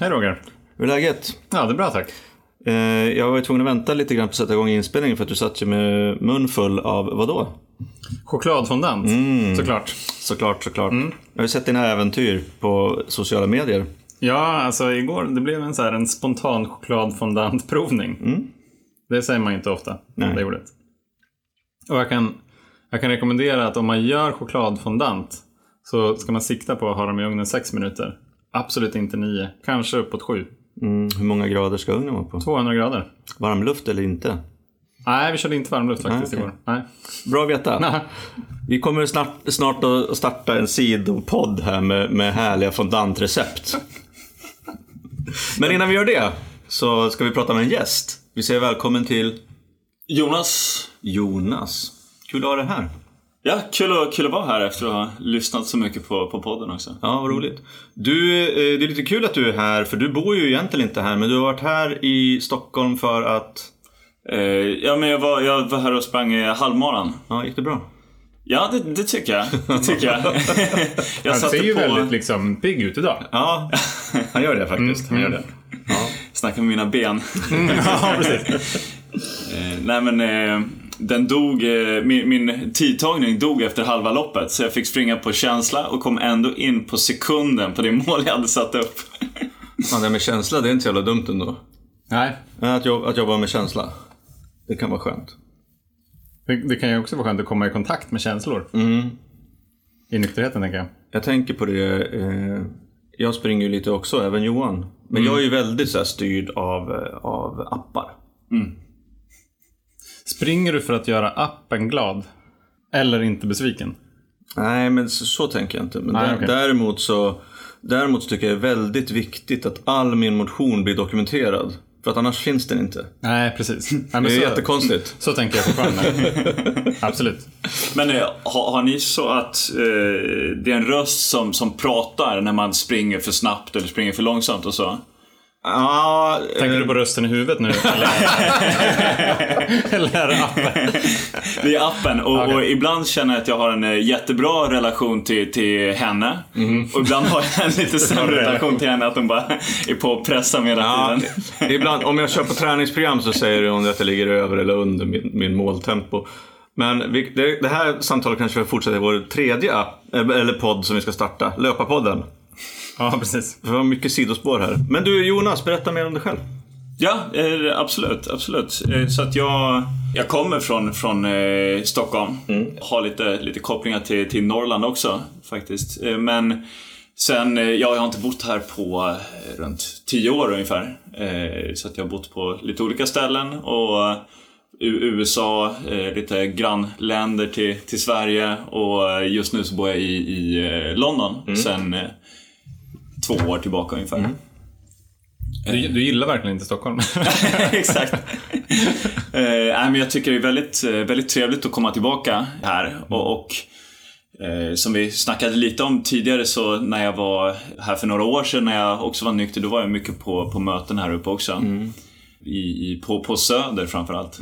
Hej Roger. Hur är läget? Ja, det är bra tack. Eh, jag var ju tvungen att vänta lite grann på att sätta igång inspelningen för att du satt ju med mun full av vadå? Chokladfondant, såklart. Såklart, såklart. Jag har ju sett dina äventyr på sociala medier. Ja, alltså igår det blev en, så här, en spontan chokladfondantprovning. Det säger man ju inte ofta, Nej. det ordet. Och jag kan, jag kan rekommendera att om man gör chokladfondant så ska man sikta på att ha dem i ugnen 6 minuter. Absolut inte 9, kanske uppåt 7. Mm, hur många grader ska ugnen vara på? 200 grader. Varmluft eller inte? Nej, vi körde inte varmluft faktiskt Nej, okej. igår. Nej. Bra att veta. Vi kommer snart, snart att starta en sidopodd här med, med härliga fondantrecept. Men innan vi gör det så ska vi prata med en gäst. Vi säger välkommen till Jonas. Jonas. Kul att ha dig här. Ja, kul att, kul att vara här efter att ha lyssnat så mycket på, på podden också. Ja, vad roligt. Du, eh, det är lite kul att du är här, för du bor ju egentligen inte här, men du har varit här i Stockholm för att... Eh, ja, men jag var, jag var här och sprang eh, halvmaran. Ja, gick det bra? Ja, det, det tycker jag. Det tycker jag. jag Han ser ju på, väldigt liksom, pigg ut idag. Ja, han gör det faktiskt. Han gör det. snacka med mina ben. ja, precis. Nej men eh, den dog, eh, min, min tidtagning dog efter halva loppet så jag fick springa på känsla och kom ändå in på sekunden på det mål jag hade satt upp. Ja, det här med känsla, det är inte så jävla dumt ändå. Nej, Att jobba, att jobba med känsla. Det kan vara skönt. det, det kan ju också vara skönt att komma i kontakt med känslor. I nykterheten tänker jag. Jag tänker på det, eh, jag springer ju lite också, även Johan. Men jag är ju väldigt så här, styrd av, eh, av appar. Springer du för att göra appen glad? Eller inte besviken? Nej, men så, så tänker jag inte. Men Nej, dä- okej. däremot, så, däremot så tycker jag det är väldigt viktigt att all min motion blir dokumenterad. För att annars finns den inte. Nej, precis. Nej, men Det är så, jättekonstigt. så tänker jag fortfarande. Absolut. Men eh, har, har ni så att eh, det är en röst som, som pratar när man springer för snabbt eller springer för långsamt och så? Ja, Tänker eh, du på rösten i huvudet nu? Eller, eller är det appen? Det är appen och, Okej. och ibland känner jag att jag har en eh, jättebra relation till, till henne. Mhm. Och ibland har jag en lite sämre relation till henne, att hon bara är på och pressar mig hela Ja, tiden. ibland, om jag kör på träningsprogram så säger hon att jag ligger över eller under min, min måltempo. Men vi, det, det här samtalet kanske vi fortsätter i vår tredje app, eh, eller podd som vi ska starta, Löparpodden. Ja, precis. Det var mycket sidospår här. Men du Jonas, berätta mer om dig själv. Ja, eh, absolut. absolut. Eh, Så att jag, jag kommer från, från eh, Stockholm. Har lite, lite kopplingar till, till Norrland också faktiskt. Men sen, ja, jag har inte bott här på runt tio år ungefär. Så att jag har bott på lite olika ställen. Och USA, lite grannländer till, till Sverige och just nu så bor jag i, i London sen eh, två år tillbaka ungefär. Du, du gillar verkligen inte Stockholm. Exakt. eh, nej, men jag tycker det är väldigt, eh, väldigt trevligt att komma tillbaka här. Och, och eh, som vi snackade lite om tidigare så när jag var här för några år sedan när jag också var nykter, då var jag mycket på, på möten här uppe också. I, i, på, på Söder framförallt.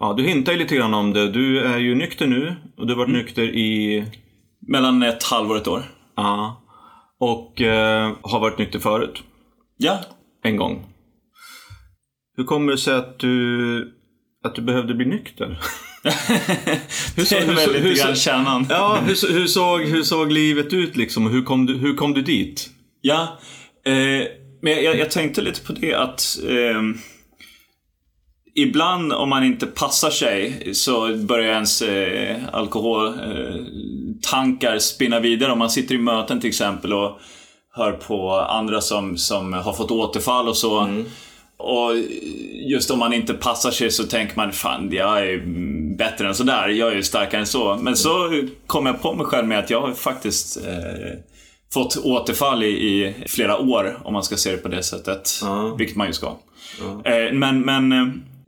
Ja, du hintar ju lite grann om det. Du är ju nykter nu och du har varit nykter i... Mellan ett halvår och ett år. Ja. Och eh, har varit nykter förut. Ja, En gång. Hur kommer det sig att du, att du behövde bli nykter? det är hur- väl hur- lite grann kärnan. Ja, hur, hur, såg, hur såg livet ut liksom? Hur kom du, hur kom du dit? Ja, eh, men jag, jag tänkte lite på det att ehm, Ibland om man inte passar sig så börjar ens eh, alkoholtankar eh, spinna vidare. Om man sitter i möten till exempel och hör på andra som, som har fått återfall och så. Och just om man inte passar sig så tänker man fan jag är bättre än sådär, jag är starkare än så. Men så kom jag på mig själv med att jag har faktiskt eh, fått återfall i, i flera år om man ska se det på det sättet. Ja. Vilket man ju ska. Eh, men, men eh,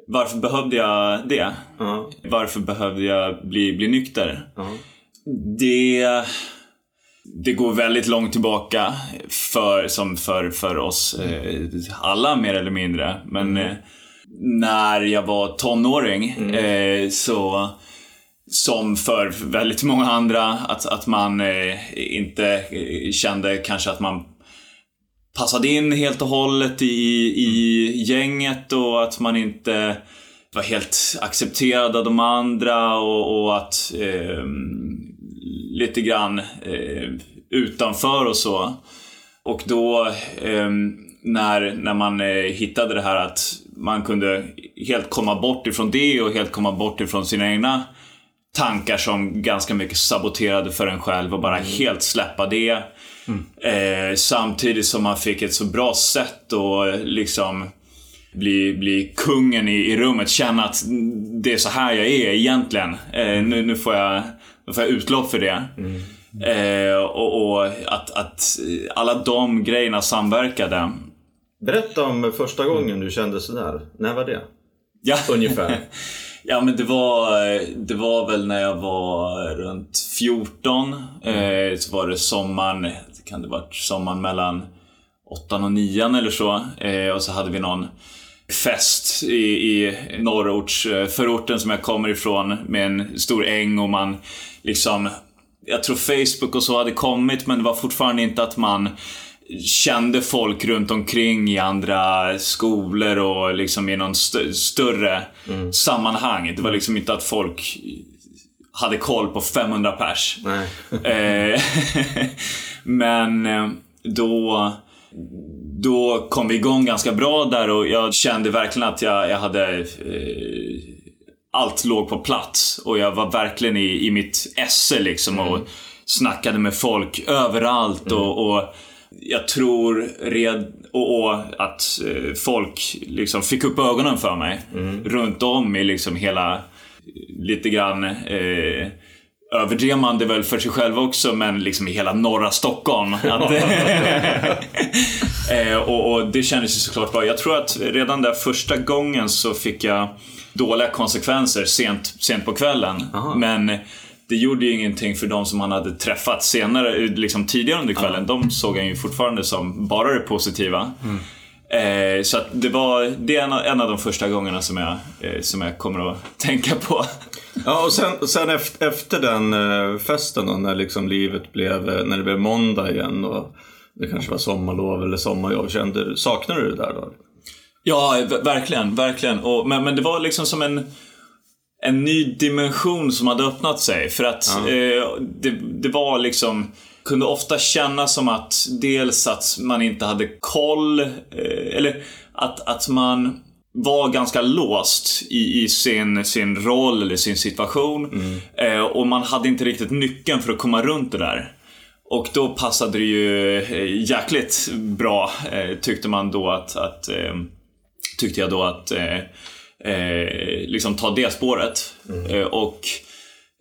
varför behövde jag det? Ja. Varför behövde jag bli, bli nykter? Ja. Det, det går väldigt långt tillbaka för, som för, för oss eh, alla mer eller mindre. Men eh, när jag var tonåring eh, så som för väldigt många andra, att, att man eh, inte eh, kände kanske att man passade in helt och hållet i, i gänget och att man inte var helt accepterad av de andra och, och att eh, lite grann eh, utanför och så. Och då eh, när, när man eh, hittade det här att man kunde helt komma bort ifrån det och helt komma bort ifrån sina egna tankar som ganska mycket saboterade för en själv och bara helt släppa det. Mm. Eh, samtidigt som man fick ett så bra sätt att liksom bli, bli kungen i, i rummet. Känna att det är så här jag är egentligen. Eh, nu, nu, får jag, nu får jag utlopp för det. Mm. Eh, och, och att, att alla de grejerna samverkade. Berätta om första gången du kände sådär. När var det? Ja. Ungefär. ja men det var, det var väl när jag var runt 14. Mm. Eh, så var det sommaren, kan det varit sommaren mellan 8 och 9 eller så. Eh, och så hade vi någon fest i, i norrortsförorten som jag kommer ifrån med en stor äng och man liksom jag tror Facebook och så hade kommit men det var fortfarande inte att man kände folk runt omkring i andra skolor och liksom i någon st större mm. sammanhang. Det var liksom inte att folk hade koll på 500 pers. Men eh, då då kom vi igång ganska bra där och jag kände verkligen att jag, jag hade eh, allt låg på plats och jag var verkligen i, i mitt esse liksom och mm. snackade med folk överallt mm. och, och, jag tror red, och, och att eh, folk liksom fick upp ögonen för mig mm. runt om i liksom hela, lite grann eh, överdrev man det väl för sig själv också, men liksom i hela norra Stockholm. Att, eh, och, och, det kändes ju såklart bra. Jag tror att redan där första gången så fick jag dåliga konsekvenser sent, sent på kvällen. Aha. Men det gjorde ju ingenting för de som han hade träffat senare, liksom tidigare under kvällen. Aha. De såg han ju fortfarande som bara det positiva. Mm. Eh, så det var det är en, en, av de första gångerna som jag, eh, som jag kommer att tänka på. Ja, och sen, sen efter, efter den eh, festen då, när liksom livet blev, eh, när det blev måndag igen och det kanske var sommarlov eller sommarjobb, kände, saknade du det där då? Ja, verkligen, verkligen. Och, men, men det var liksom som en, en ny dimension som hade öppnat sig. För att ja. eh, det, det var liksom kunde ofta kännas som att dels att man inte hade koll, eh, eller att, att man var ganska låst i, i sin, sin roll eller sin situation. Mm. Eh, och man hade inte riktigt nyckeln för att komma runt det där. Och då passade det ju eh, jäkligt bra, tyckte man då att, att tyckte jag då att liksom ta det spåret. Mm. och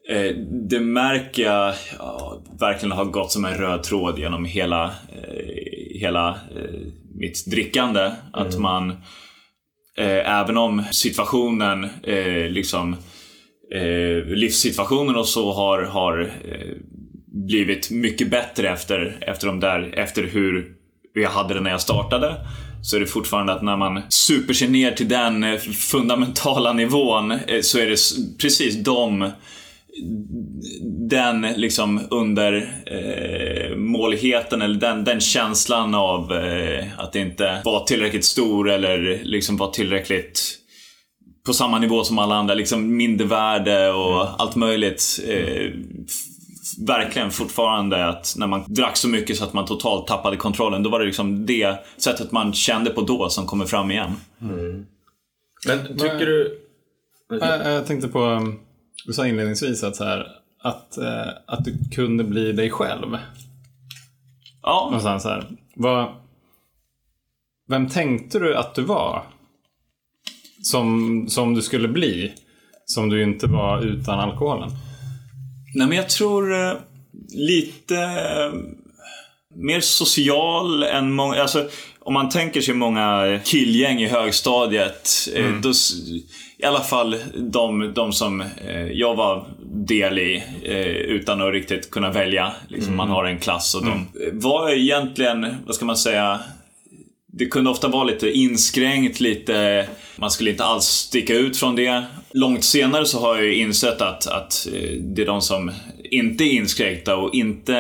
Eh, det märker jag ja, verkligen har gått som en röd tråd genom hela, eh, hela eh, mitt drickande. Mm. Att man, eh, även om situationen, eh, liksom livssituationen och så har, har blivit mycket bättre efter, efter, de där, efter hur jag hade det när jag startade så är det fortfarande att när man super sig ner till den fundamentala nivån så är det precis de den liksom under eh, måligheten eller den, den känslan av eh, att inte vara tillräckligt stor eller liksom vara tillräckligt på samma nivå som alla andra, liksom mindervärde och mm. allt möjligt. Eh, verkligen fortfarande att när man drack så mycket så att man totalt tappade kontrollen, då var det liksom det sättet man kände på då som kommer fram igen. Mm. Men tycker du... Jag, jag tänkte på um, du sa inledningsvis att, så här, att, eh, att du kunde bli dig själv. Ja. Så här, vad, vem tänkte du att du var? Som, som du skulle bli? Som du inte var utan alkoholen? Nej men jag tror eh, lite eh, mer social än många, alltså om man tänker sig många killgäng i högstadiet. Mm. Då, I alla fall de, de som eh, jag var del i eh, utan att riktigt kunna välja. Liksom, mm. Man har en klass och mm. de var egentligen, vad ska man säga, det kunde ofta vara lite inskränkt, lite... Man skulle inte alls sticka ut från det. Långt senare så har jag ju insett att, att det är de som inte är inskränkta och inte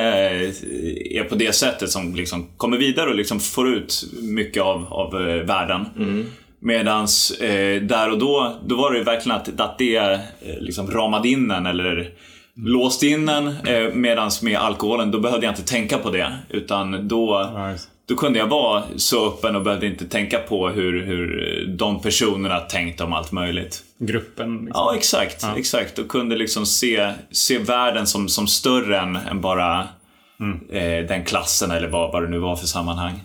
är på det sättet som liksom kommer vidare och liksom får ut mycket av, av eh, världen. Mm. Medans eh, där och då, då var det verkligen att, att det eh, liksom ramade in en eller låst in en. Eh, medans med alkoholen, då behövde jag inte tänka på det. Utan då, Nice. då kunde jag vara så öppen och behövde inte tänka på hur, hur de personerna tänkte om allt möjligt. Gruppen. Liksom. Ja, exakt. exakt. Och kunde liksom se, se världen som, som större än, än bara eh, den klassen eller vad, vad det nu var för sammanhang.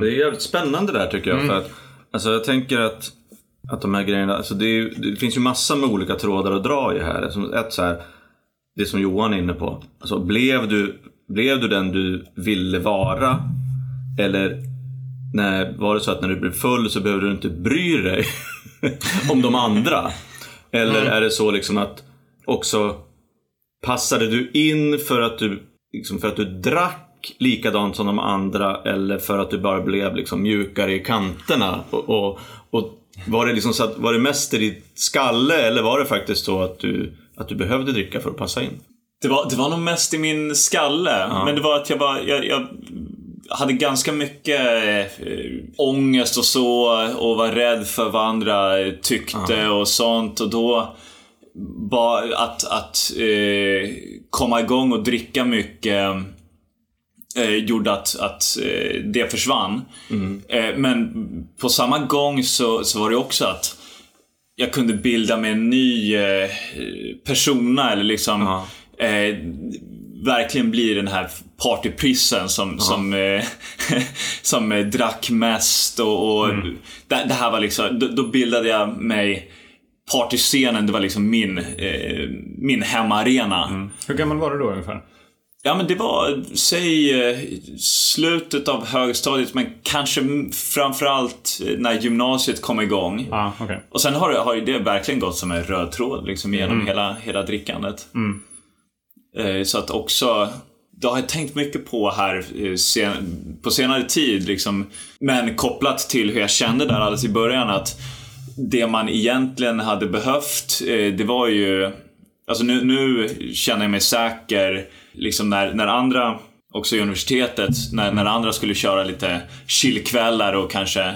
Det är jävligt spännande där tycker jag. För att, alltså, jag tänker att, att de här grejerna, alltså, det, är, det finns ju massor med olika trådar att dra i här. Som ett så här, det som Johan är inne på. Alltså, blev, du, blev du den du ville vara? Eller när, var det så att när du blev full så behövde du inte bry dig om de andra? Eller är det så liksom att också Passade du in för att du, liksom för att du drack likadant som de andra eller för att du bara blev liksom mjukare i kanterna? Och, och, och var, det liksom så att, var det mest i ditt skalle eller var det faktiskt så att du, att du behövde dricka för att passa in? Det var, det var nog mest i min skalle. Men det var att jag var... Jag, jag hade ganska mycket eh, ångest och så och var rädd för vad andra tyckte och sånt. Och då var att, att eh, komma igång och dricka mycket eh, gjorde att, att eh, det försvann. Eh, men på samma gång så, så var det också att jag kunde bilda mig en ny eh, persona eller liksom eh, verkligen bli den här partyprissen som, som, eh, som eh, drack mest och, och det, det här var liksom, då, då bildade jag mig Partyscenen, det var liksom min, eh, min hemmaarena. Hur gammal var du då ungefär? Ja men det var, säg eh, slutet av högstadiet men kanske framförallt eh, när gymnasiet kom igång. Ja, okej. Och sen har, har det verkligen gått som en röd tråd liksom genom hela, hela drickandet. Eh, så att också, det har jag tänkt mycket på här sen, på senare tid. Liksom, men kopplat till hur jag kände där alldeles i början att det man egentligen hade behövt, eh, det var ju... Alltså nu, nu känner jag mig säker, liksom när, när andra, också i universitetet, när, när andra skulle köra lite chillkvällar och kanske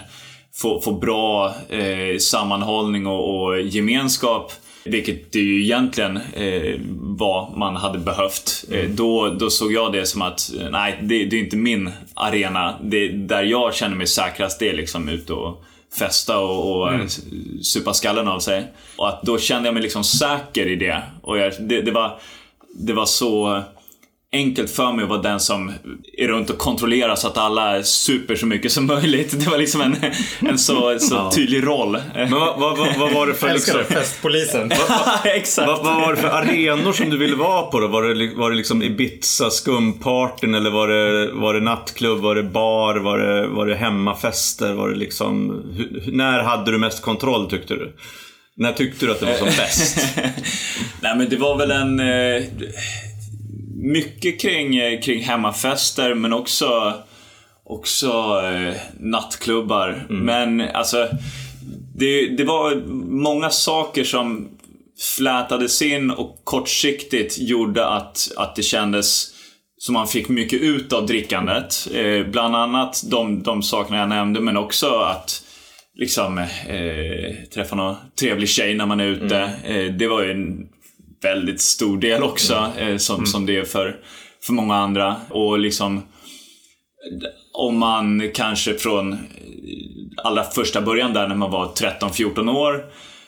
få, få bra eh, sammanhållning och, och gemenskap. Vilket det ju egentligen eh, var man hade behövt. Eh, då, då såg jag det som att, nej, det, det är inte min arena. Det, där jag känner mig säkrast, det är liksom ut och festa och, och mm. supa skallen av sig. Och att då kände jag mig liksom säker i det. Och jag, det, det, var, det var så enkelt för mig att vara den som är runt och kontrollerar så att alla super så mycket som möjligt. Det var liksom en, en så, så tydlig roll. Men vad, vad, vad, vad var det för liksom, festpolisen. Exakt. vad, vad var det för arenor som du ville vara på då? Var det, var det liksom Ibiza, skumpartyn eller var det, var det nattklubb, var det bar, var det, var det hemmafester? Var det liksom, hu- när hade du mest kontroll tyckte du? När tyckte du att det var som bäst? Nej men det var väl en... Eh, mycket kring, eh, kring hemmafester men också, också eh, nattklubbar. Men alltså, det, det var många saker som flätades in och kortsiktigt gjorde att, att det kändes som man fick mycket ut av drickandet. Eh, bland annat de, de sakerna jag nämnde men också att liksom eh, träffa någon trevlig tjej när man är ute. Eh, det var ju en väldigt stor del också eh, som, som det är för, för många andra. Och liksom om man kanske från allra första början där när man var 13-14 år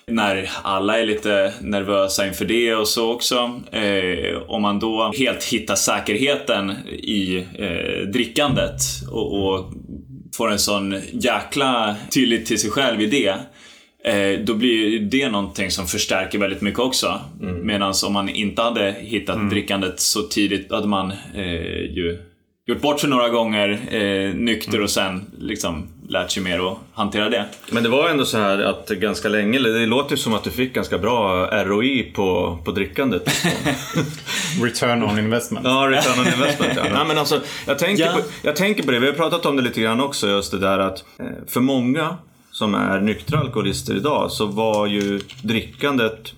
när alla är lite nervösa inför det och så också. Eh, om man då helt hittar säkerheten i eh, drickandet och, och får en sån jäkla tillit till sig själv i det. Eh, då blir det någonting som förstärker väldigt mycket också. Mm. Medan om man inte hade hittat drickandet så tidigt hade man eh, ju gjort bort sig några gånger eh, nykter och sen liksom lärt sig mer att hantera det. Men det var ändå så här att ganska länge, eller det låter ju som att du fick ganska bra ROI på, på drickandet. Return on investment. Ja, return on investment. Ja. Nej, men alltså, jag, tänker Ja. på, jag tänker på det, vi har pratat om det lite grann också, just det där att eh, för många som är nyktra alkoholister idag så var ju drickandet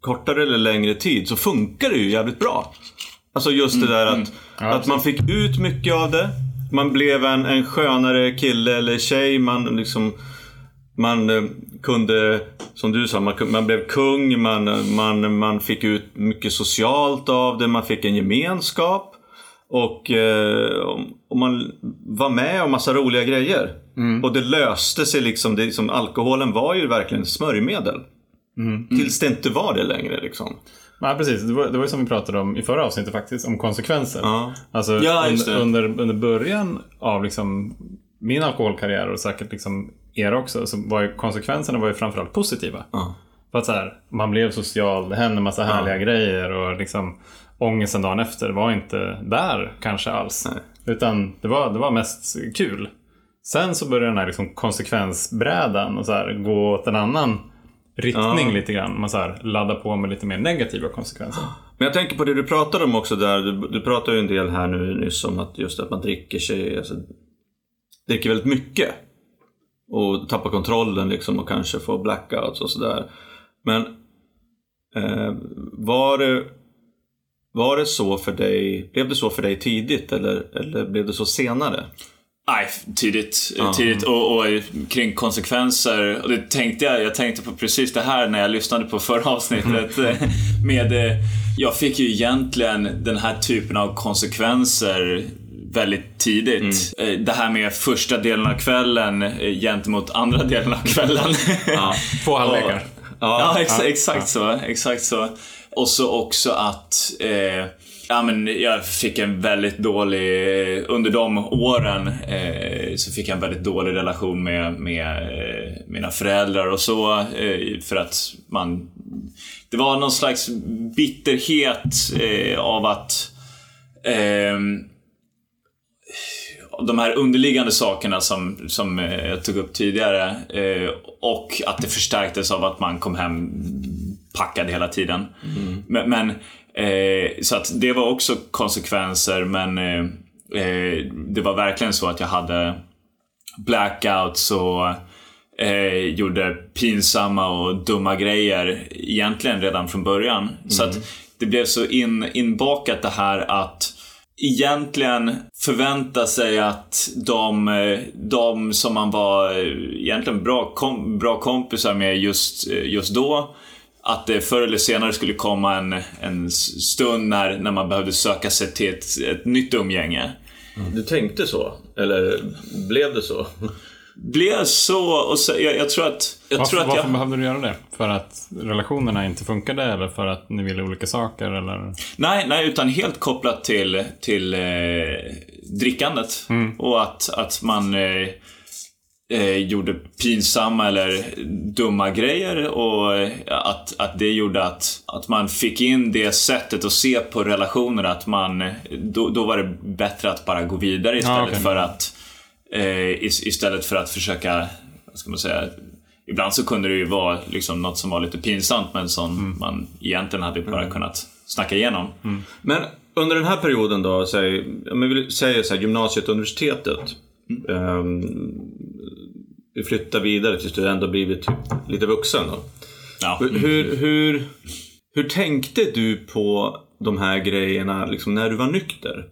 kortare eller längre tid så funkar det ju jävligt bra. Alltså just det där att, att man fick ut mycket av det. Man blev en, en skönare kille eller tjej. Man liksom man eh, kunde, som du sa, man, man blev kung, man, man, man fick ut mycket socialt av det, man fick en gemenskap. Och, eh, och man var med om massa roliga grejer. Och det löste sig liksom, det, liksom, alkoholen var ju verkligen smörjmedel. Tills det inte var det längre liksom. Nej, precis. Det var, det var ju som vi pratade om i förra avsnittet faktiskt, om konsekvenser. Ja. Alltså Ja, under, under, under början av liksom min alkoholkarriär och säkert liksom er också, så var ju konsekvenserna var ju framförallt positiva. Ja. För att så här, man blev social, det hände massa härliga grejer och liksom ångesten dagen efter var inte där kanske alls. Nej. Utan det var, det var mest kul. Sen så började den här liksom konsekvensbrädan och så här, gå åt en annan riktning Ja. lite grann. Man så här, laddar på med lite mer negativa konsekvenser. Men jag tänker på det du pratade om också där. Du, du pratade ju en del här nu nyss om att just att man dricker sig, alltså, dricker väldigt mycket. Och tappar kontrollen liksom och kanske får blackouts och sådär. Men eh, var, det, var det så för dig, blev det så för dig tidigt eller, eller blev det så senare? Nej, tidigt. tidigt. Och, och kring konsekvenser. Och det tänkte jag, jag tänkte på precis det här när jag lyssnade på förra avsnittet. med, eh, jag fick ju egentligen den här typen av konsekvenser väldigt tidigt. Eh, Det här med första delen av kvällen gentemot andra delen av kvällen. Två halvlekar. Ja, ex- exakt så. Exakt så. Och så också att eh, ja, men jag fick en väldigt dålig, eh, under de åren eh, så fick jag en väldigt dålig relation med, med eh, mina föräldrar och så. Eh, för att man, det var någon slags bitterhet eh, av att ehm, de här underliggande sakerna som, som eh, jag tog upp tidigare eh, och att det förstärktes av att man kom hem packad hela tiden. Men, men eh, så att det var också konsekvenser men eh, eh, det var verkligen så att jag hade blackouts och eh, gjorde pinsamma och dumma grejer egentligen redan från början. Så att det blev så in, inbakat det här att egentligen förvänta sig att de, eh, de som man var eh, egentligen bra, kom, bra kompisar med just, just då att det förr eller senare skulle komma en, en stund när, när man behövde söka sig till ett, ett nytt umgänge. Du tänkte så? Eller blev det så? Blev så och så, jag, jag tror att... Jag Varför, tror att varför jag, behövde du göra det? För att relationerna inte funkade eller för att ni ville olika saker? Eller? Nej, nej, utan helt kopplat till, till eh, drickandet. Och att, att man eh, eh, gjorde pinsamma eller dumma grejer och eh, att, att det gjorde att, att man fick in det sättet att se på relationer att man, då, då var det bättre att bara gå vidare istället okej. för att eh, is, istället för att försöka, vad ska man säga, Ibland så kunde det ju vara liksom något som var lite pinsamt men som man egentligen hade bara kunnat snacka igenom. Men under den här perioden då, säg, om vi säger så här, gymnasiet och universitetet. ehm, vi flyttar vidare tills du ändå blivit typ lite vuxen då. Ja. Hur, hur, hur, tänkte du på de här grejerna liksom, när du var nykter?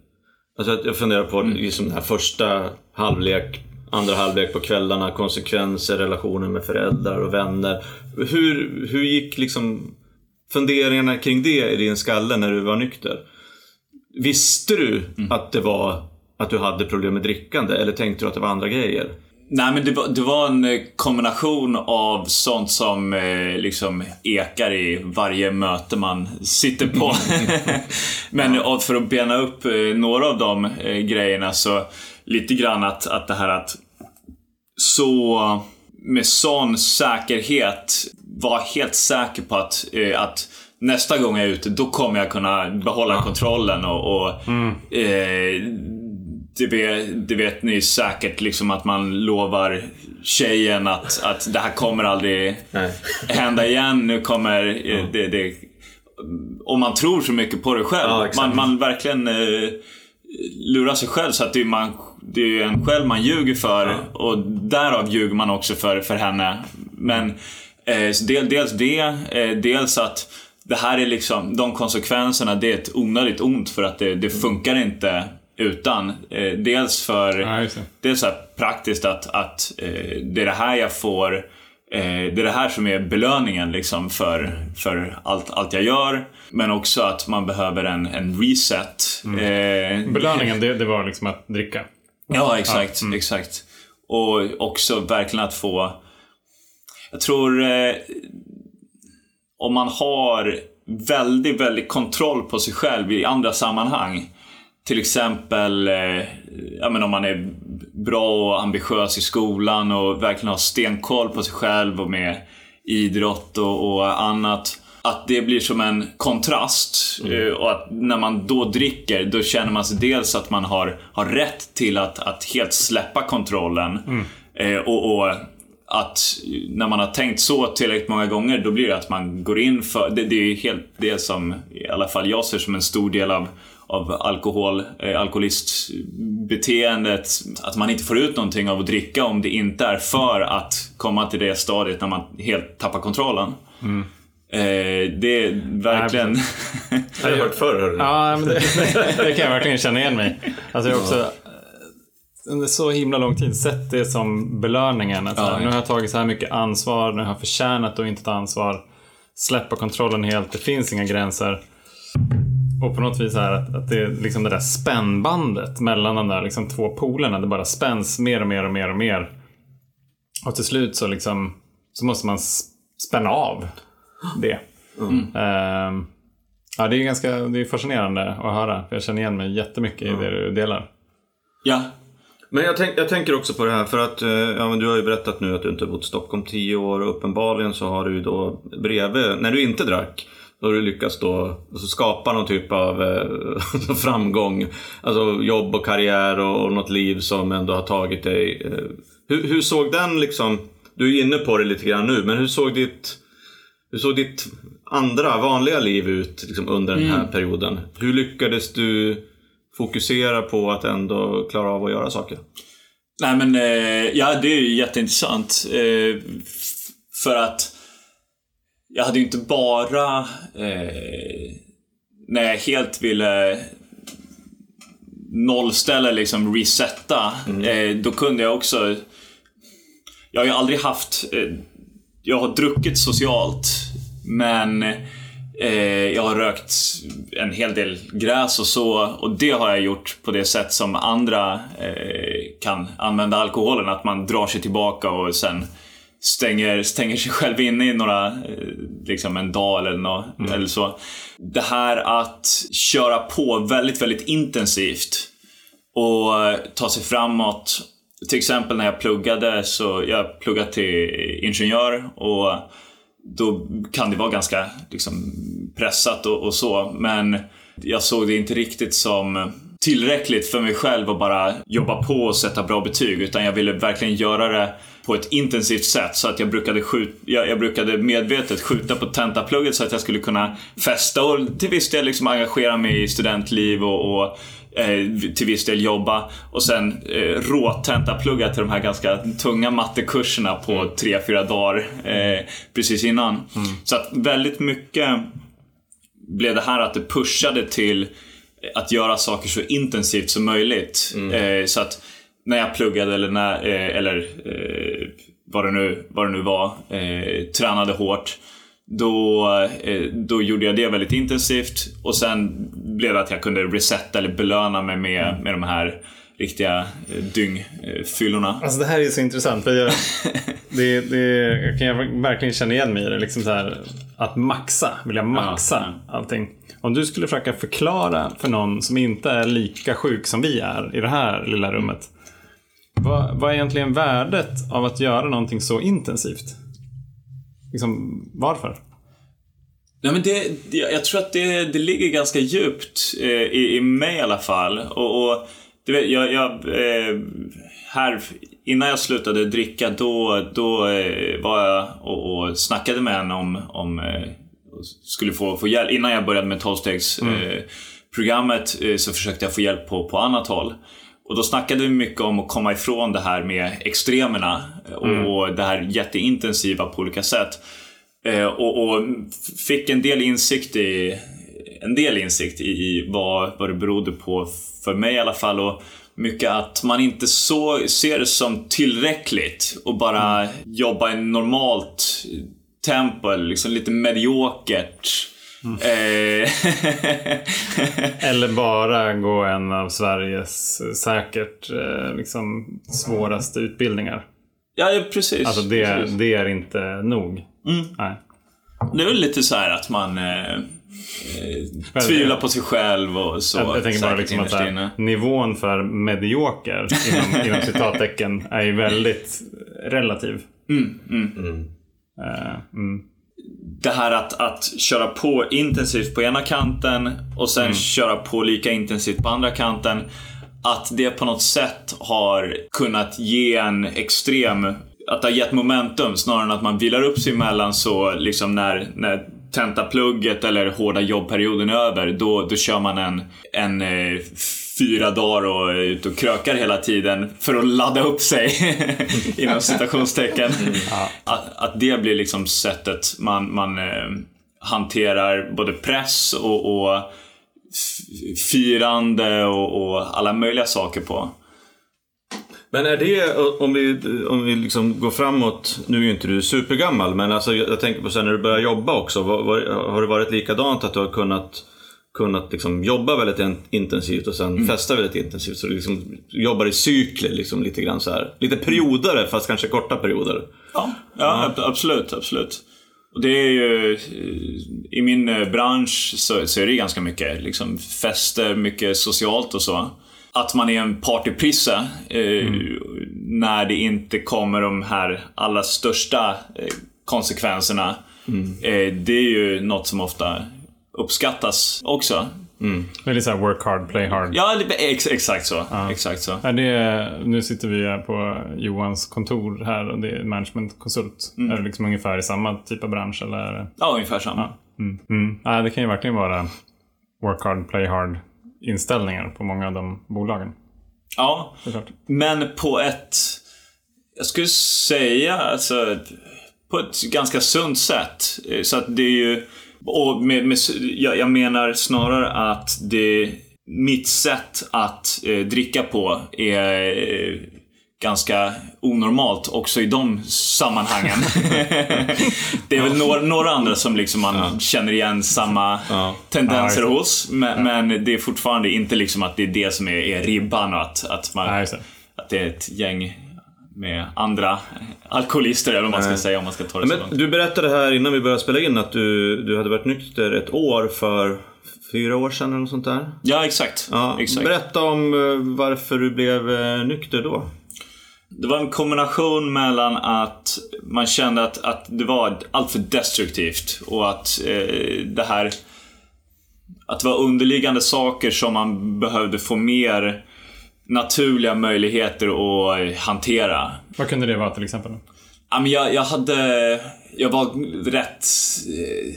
Alltså jag funderar på liksom, den här första halvlek, andra halvlek på kvällarna, konsekvenser, relationer med föräldrar och vänner. Hur, hur gick liksom funderingarna kring det i din skalle när du var nykter? Visste du att det var att du hade problem med drickande eller tänkte du att det var andra grejer? Nej men det var, det var en eh, kombination av sånt som eh, liksom ekar i varje möte man sitter på. men och för att bena upp eh, några av de eh, grejerna så lite grann att, att det här att så med sån säkerhet vara helt säker på att, eh, att nästa gång jag är ute, då kommer jag kunna behålla kontrollen och, och eh, det, vet, det vet ni säkert liksom att man lovar tjejen att, att det här kommer aldrig Nej. hända igen. Nu kommer eh, det, det... Om man tror så mycket på det själv. Ja, man, man verkligen eh, lurar sig själv så att det är, man, det är en själv man ljuger för och därav ljuger man också för, för henne. Men eh, del, dels det, eh, dels att det här är liksom, de konsekvenserna, det är ett onödigt ont för att det, det funkar inte utan. Eh, dels för, Ja, dels så praktiskt att, att eh, det är det här jag får, eh, det är det här som är belöningen liksom för, för allt, allt jag gör. Men också att man behöver en, en reset. Eh, Belöningen, det, det var liksom att dricka. Ja, exakt. exakt. Och också verkligen att få... Jag tror... Eh, om man har väldigt, väldigt kontroll på sig själv i andra sammanhang. Till exempel eh, ja, men om man är bra och ambitiös i skolan och verkligen har stenkoll på sig själv och med idrott och, och annat. Att det blir som en kontrast eh, och att när man då dricker då känner man sig dels att man har, har rätt till att, att helt släppa kontrollen. Eh, och, och att när man har tänkt så tillräckligt många gånger då blir det att man går in för, det, det är helt det som i alla fall jag ser som en stor del av av alkohol, eh, alkoholistbeteendet. Att man inte får ut någonting av att dricka om det inte är för att komma till det stadiet när man helt tappar kontrollen. Eh, det är verkligen... Det har jag hört förr. Ja, men det, det kan jag verkligen känna igen mig Alltså jag också under så himla lång tid sett det som belöningen. Alltså, Ja, nu har jag tagit så här mycket ansvar, nu har jag förtjänat att inte ta ansvar. Släppa kontrollen helt, det finns inga gränser. Och på något vis är att, att det är liksom det där spännbandet mellan de där liksom två polerna. Det bara spänns mer och mer och mer och mer. Och till slut så liksom så måste man spänna av det. Ehm, ja, det är ganska det är fascinerande att höra. För jag känner igen mig jättemycket i det du delar. ja, Men jag, tänk, jag tänker också på det här för att eh, ja, men du har ju berättat nu att du inte har bott i Stockholm tio år och uppenbarligen så har du ju då bredvid, när du inte drack, då har du lyckats då alltså skapa någon typ av eh, framgång. Alltså jobb och karriär och, och något liv som ändå har tagit dig. Eh, hur, hur såg den liksom, du är inne på det lite grann nu, men hur såg ditt, hur såg ditt andra vanliga liv ut liksom, under den här perioden? Hur lyckades du fokusera på att ändå klara av att göra saker? Nej men, eh, ja det är ju jätteintressant. Eh, för att jag hade ju inte bara, eh, när jag helt ville nollställa, liksom resetta, eh, då kunde jag också... Jag har ju aldrig haft... Eh, jag har druckit socialt, men eh, jag har rökt en hel del gräs och så. Och det har jag gjort på det sätt som andra eh, kan använda alkoholen. Att man drar sig tillbaka och sen stänger, stänger sig själv inne i några, eh, liksom en dag eller, nå, eller så. Det här att köra på väldigt, väldigt intensivt och eh, ta sig framåt. Till exempel när jag pluggade så jag pluggade till ingenjör och då kan det vara ganska liksom, pressat och, och så. Men jag såg det inte riktigt som tillräckligt för mig själv att bara jobba på och sätta bra betyg. Utan jag ville verkligen göra det på ett intensivt sätt. Så att jag brukade, skjut, jag, jag brukade medvetet skjuta på tentaplugget så att jag skulle kunna festa och till viss del liksom engagera mig i studentliv och, och eh, till viss del jobba och sen eh, råtentaplugga till de här ganska tunga mattekurserna på tre fyra dagar eh, precis innan. Så att väldigt mycket blev det här att det pushade till att göra saker så intensivt som möjligt. Eh, så att när jag pluggade eller, när, eh, eller eh, vad, det nu, vad det nu var, eh, tränade hårt. Då, eh, då gjorde jag det väldigt intensivt och sen blev det att jag kunde resetta eller belöna mig med, med de här riktiga eh, dyngfyllorna. Alltså det här är så intressant. För jag, det, det, jag kan verkligen känna igen mig i det. Liksom så här, att maxa, vilja maxa allting. Om du skulle försöka förklara för någon som inte är lika sjuk som vi är i det här lilla rummet. Vad, vad är egentligen värdet av att göra någonting så intensivt? Liksom, varför? Nej, men det, det, jag tror att det, det ligger ganska djupt eh, i, i mig i alla fall. Och, och du vet, jag, jag eh, här, innan jag slutade dricka då, då eh, var jag och, och snackade med en om, om eh, skulle få, få hjälp. Innan jag började med 12-stegs eh, programmet eh, så försökte jag få hjälp på, på annat håll. Och då snackade vi mycket om att komma ifrån det här med extremerna och det här jätteintensiva på olika sätt. Eh, och, och fick en del insikt i en del insikt i, i vad, vad det berodde på, för mig i alla fall. Och mycket att man inte så, ser det som tillräckligt och bara mm. jobba normalt tempo, liksom lite mediokert. Mm. Eh, Eller bara gå en av Sveriges säkert eh, liksom, svåraste utbildningar. Ja, precis. Alltså det, precis. det är inte nog. Mm. Nej. Det är väl lite så här att man eh, eh, tvivlar på sig själv och så. Jag, jag tänker bara liksom att här, nivån för medioker inom, inom citattecken är ju väldigt relativ. Mm, mm. Mm. Uh, det här att, att köra på intensivt på ena kanten och sen mm. köra på lika intensivt på andra kanten. Att det på något sätt har kunnat ge en extrem att det har gett momentum snarare än att man vilar upp sig emellan så liksom när, när tentaplugget eller hårda jobbperioden är över, då, då kör man en, en eh, fyra dagar och är ute och krökar hela tiden för att ladda upp sig inom citationstecken. Mm. Att, att det blir liksom sättet man, man eh, hanterar både press och, och firande och, och alla möjliga saker på. Men är det, om vi, om vi liksom går framåt, nu är ju inte du supergammal, men alltså jag tänker på sen när du börjar jobba också. Var, var, har det varit likadant att du har kunnat, kunnat liksom jobba väldigt intensivt och sen mm. festa väldigt intensivt? Så du liksom jobbar i cykler liksom lite grann så här. Lite perioder, fast kanske korta perioder. Ja, ja, ja. absolut, absolut. Och det är ju, i min eh, bransch så, så är det ganska mycket liksom fester, mycket socialt och så att man är en partyprisse eh, mm. när det inte kommer de här allra största eh, konsekvenserna. Mm. Eh, det är ju något som ofta uppskattas också. Mm. Väldigt såhär work hard, play hard. Ja, ex exakt så. Ja. Exakt så. Är det, nu sitter vi på Johans kontor här och det är managementkonsult. Mm. Är det liksom ungefär i samma typ av bransch? Eller? Ja, ungefär samma. Ja. Mm. Mm. Ja, det kan ju verkligen vara work hard, play hard inställningar på många av de bolagen. Ja, men på ett, jag skulle säga alltså, på ett ganska sunt sätt. Så att det är ju, och med, med, jag, jag menar snarare att det mitt sätt att eh, dricka på är eh, ganska onormalt också i de sammanhangen. det är väl några, några, andra som liksom man ja. känner igen samma ja. tendenser ja, hos. Men, men, det är fortfarande inte liksom att det är det som är, är ribban och att, att, man, att det är ett gäng med andra alkoholister eller vad man ska säga om man ska ta det men, så långt. Du berättade här innan vi började spela in att du, du hade varit nykter ett år för fyra år sedan eller något sånt där? Ja, exakt. Ja, exakt. Berätta om eh, varför du blev eh, nykter då. Det var en kombination mellan att man kände att, att det var alltför destruktivt och att eh, det här... Att det var underliggande saker som man behövde få mer naturliga möjligheter att hantera. Vad kunde det vara till exempel? jag, jag hade... Jag var rätt eh,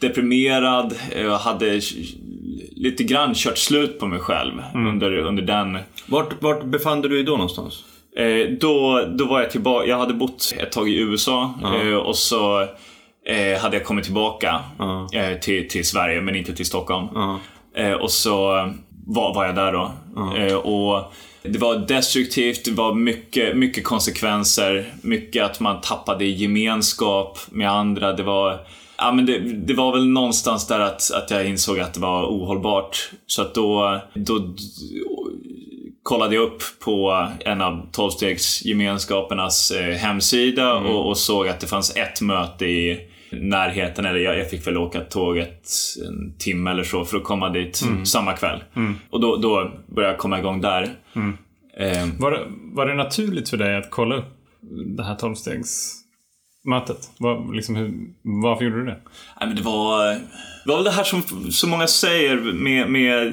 deprimerad. Jag hade lite grann kört slut på mig själv mm. under, under den... Vart, vart befann du dig då någonstans? Eh, då, då var jag tillbaka. Jag hade bott ett tag i USA uh-huh. eh, och så eh, hade jag kommit tillbaka uh-huh. till, till Sverige men inte till Stockholm. Uh-huh. och så var, var jag där då. och det var destruktivt, det var mycket, mycket konsekvenser. Mycket att man tappade gemenskap med andra. Det var Ja, men det, det, var väl någonstans där att, att jag insåg att det var ohållbart. Så att då, då kollade jag upp på en av tolvstegsgemenskapernas eh, hemsida mm. och, och, såg att det fanns ett möte i närheten. Eller jag, jag, fick väl åka tåget en timme eller så för att komma dit mm. samma kväll. Mm. Och då, då började jag komma igång där. Eh. Var, det, var det naturligt för dig att kolla upp det här tolvstegs mötet? Var, liksom, hur, varför gjorde du det? Nej, men det, var, det var väl det här som så många säger med, med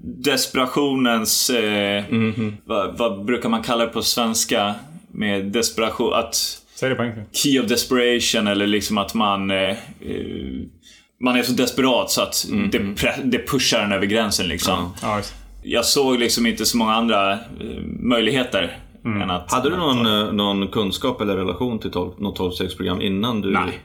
desperationens... Eh, mm -hmm. vad, vad, brukar man kalla det på svenska? Med desperation. Att, Säg det på engelska. Key of desperation eller liksom att man... Eh, man är så desperat så att mm det, det pushar en över gränsen liksom. Ja. Jag såg liksom inte så många andra eh, möjligheter Mm. Att, Hade du någon, eh, någon kunskap eller relation till tolv, något tolvstegsprogram innan du... Nej.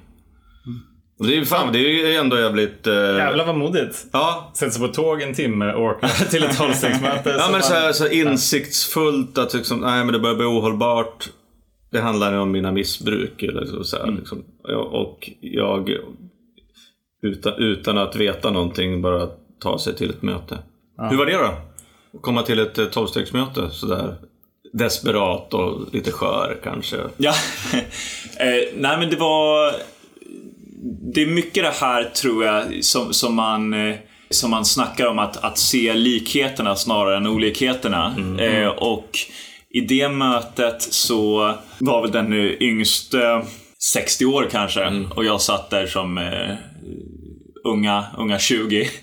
Det är ju fan, det är ju ändå jävligt... Eh, Jävlar vad modigt. ja, Sätta sig på tåg en timme och åka till ett tolvstegsmöte. Ja men så, här, så insiktsfullt att liksom, nej men det börjar bli ohållbart. Det handlar om mina missbruk. Eller så, så här, liksom. Och jag, utan, utan att veta någonting, bara ta sig till ett möte. Hur var det då? Komma till ett eh, tolvstegsmöte sådär desperat och lite skör kanske. Ja, eh, nej men det var... Det är mycket det här tror jag som, som man eh, som man snackar om att, att se likheterna snarare än olikheterna. Eh, och i det mötet så var väl den yngste 60 år kanske och jag satt där som eh, unga, unga 20.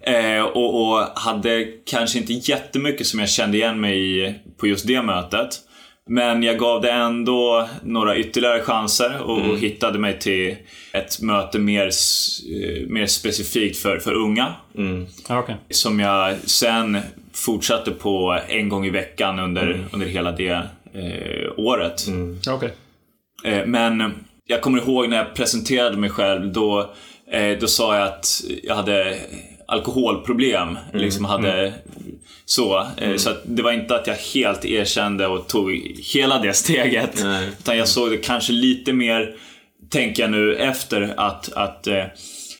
Eh, och, och hade kanske inte jättemycket som jag kände igen mig i på just det mötet. Men jag gav det ändå några ytterligare chanser och, och hittade mig till ett möte mer, eh, mer specifikt för, för unga. Ja, okej. Som jag sen fortsatte på en gång i veckan under, under hela det eh, året. Ja, okej. Eh, Men jag kommer ihåg när jag presenterade mig själv, då, eh, då sa jag att jag hade alkoholproblem. Liksom hade så. Eh, Så att det var inte att jag helt erkände och tog hela det steget. Nej. Utan jag såg det kanske lite mer, tänker jag nu efter, att, att eh,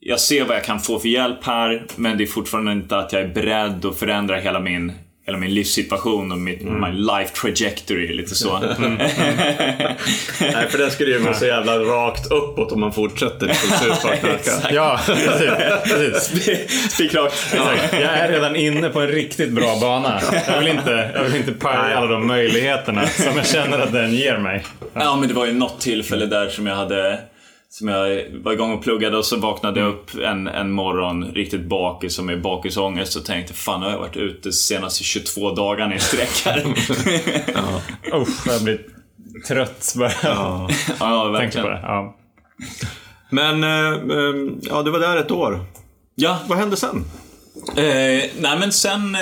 jag ser vad jag kan få för hjälp här, men det är fortfarande inte att jag är beredd att förändra hela min hela min livssituation och mitt, my life trajectory, lite så. Nej för det skulle ju gå så jävla rakt uppåt om man fortsätter Exakt. Ja, precis. precis. Spikrakt. Exakt. Jag är redan inne på en riktigt bra bana. Jag vill inte, jag vill inte paja alla de möjligheterna som jag känner att den ger mig. Ja, men det var ju något tillfälle där som jag hade som jag var igång och pluggade och så vaknade jag upp en, en morgon riktigt bakis som är bakisångest och tänkte fan har jag varit ute senaste 22 dagarna i sträck här. Usch, jag blir trött bara ja, tänker verkligen. på det. Ja. Men, eh, eh, ja du var där ett år. Ja, Vad hände sen? Eh, nej men sen... eh,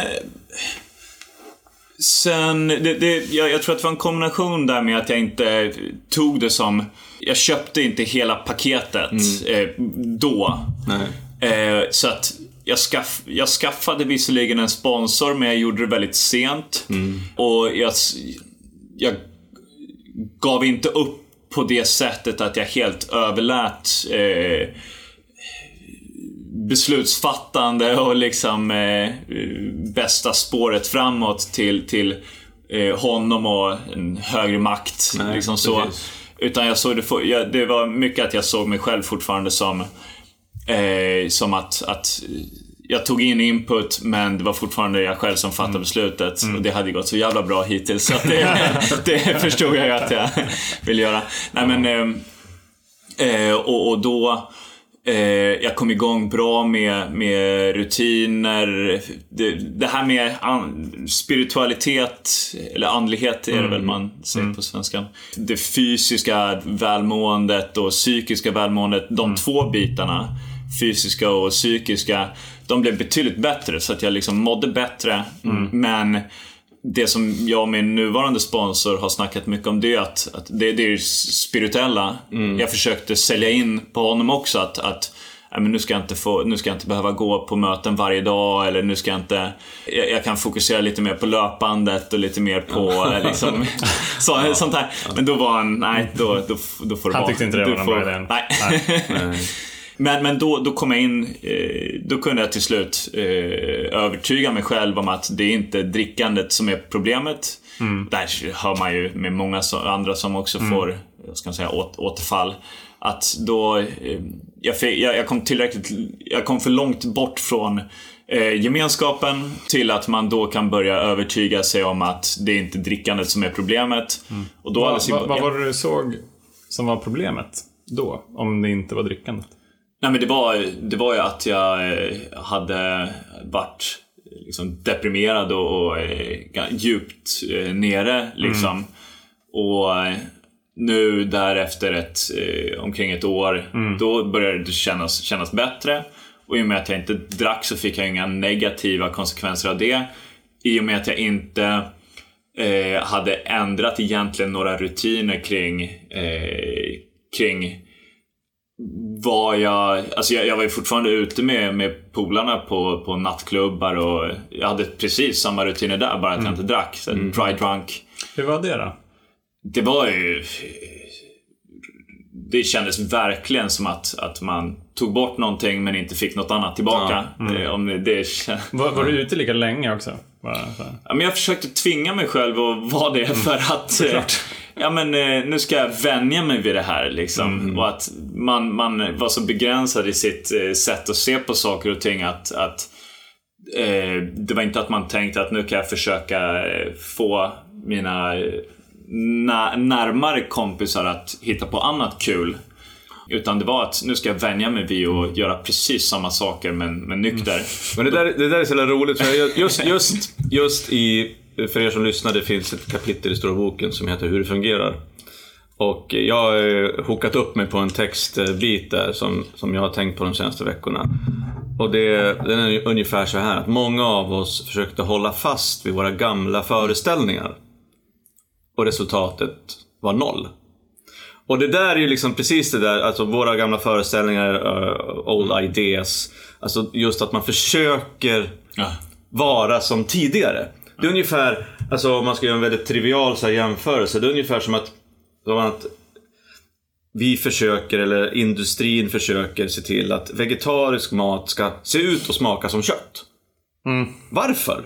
Sen, det, det, jag, jag tror att det var en kombination där med att jag inte tog det som... Jag köpte inte hela paketet eh, då. Eh, så att jag, skaff, jag skaffade visserligen en sponsor men jag gjorde det väldigt sent. Och jag, jag gav inte upp på det sättet att jag helt överlät eh, beslutsfattande och liksom eh, bästa spåret framåt till, till eh, honom och en högre makt. Nej, liksom så. precis. Utan jag såg det, for, jag, det var mycket att jag såg mig själv fortfarande som, eh, som att, att jag tog in input men det var fortfarande jag själv som fattade beslutet. Och det hade gått så jävla bra hittills så det, det förstod jag ju att jag ville göra. Nej men, ehm, Eh, och, och då eh, jag kom igång bra med, med rutiner. Det, det här med an, spiritualitet, eller andlighet är det väl man säger på svenska. Det fysiska välmåendet och psykiska välmåendet, de två bitarna, fysiska och psykiska, de blev betydligt bättre. Så att jag liksom mådde bättre. Men det som jag och min nuvarande sponsor har snackat mycket om det är att, att det, det är spirituella. Jag försökte sälja in på honom också att, att nej, men nu, ska jag inte få, nu ska inte behöva gå på möten varje dag eller nu ska jag inte... Jag, jag kan fokusera lite mer på löpandet och lite mer på eh, liksom, så, sånt här. Men då var han, nej då, då, då får det Han vara. tyckte inte det var någon bra idé. Nej. Men, men då, då kom jag in, eh, då kunde jag till slut eh, övertyga mig själv om att det är inte drickandet som är problemet. Där hör man ju med många andra som också får, jag ska säga, åt, återfall. Att då, eh, jag, fick, jag, jag kom tillräckligt, jag kom för långt bort från eh, gemenskapen till att man då kan börja övertyga sig om att det är inte drickandet som är problemet. Och då alldeles i vad, var det du såg som var problemet då? Om det inte var drickandet? Nej men det var, det var ju att jag eh, hade varit liksom deprimerad och, och eh, djupt eh, nere liksom. Och eh, nu därefter ett, eh, omkring ett år, då började det kännas, kännas bättre. Och i och med att jag inte drack så fick jag inga negativa konsekvenser av det. I och med att jag inte eh, hade ändrat egentligen några rutiner kring, eh, kring var jag, alltså jag, jag var ju fortfarande ute med, med polarna på, på nattklubbar och jag hade precis samma rutiner där, bara att jag inte drack. Så Dry drunk. Hur var det då? Det var ju... Det kändes verkligen som att, att man tog bort någonting men inte fick något annat tillbaka. Det, om det, det, Var, var du ute lika länge också? Ja, men jag försökte tvinga mig själv att vara det för att eh, ja, men, eh, nu ska jag vänja mig vid det här. Liksom. Och att man, man var så begränsad i sitt eh, sätt att se på saker och ting att, att eh, det var inte att man tänkte att nu kan jag försöka eh, få mina na- närmare kompisar att hitta på annat kul. Utan det var att nu ska jag vänja mig vid att göra precis samma saker men, men nykter. Men det där, det där är så jävla roligt, just, just, just i, för er som lyssnar, det finns ett kapitel i Stora boken som heter Hur det fungerar. Och jag har eh, hookat upp mig på en textbit där som, som jag har tänkt på de senaste veckorna. Och det, den är ungefär så här att många av oss försökte hålla fast vid våra gamla föreställningar. Och resultatet var noll. Och det där är ju liksom precis det där, alltså våra gamla föreställningar, uh, old ideas. Alltså just att man försöker vara som tidigare. Det är ungefär, alltså om man ska göra en väldigt trivial så här, jämförelse, det är ungefär som att, som att vi försöker, eller industrin försöker se till att vegetarisk mat ska se ut och smaka som kött. Varför?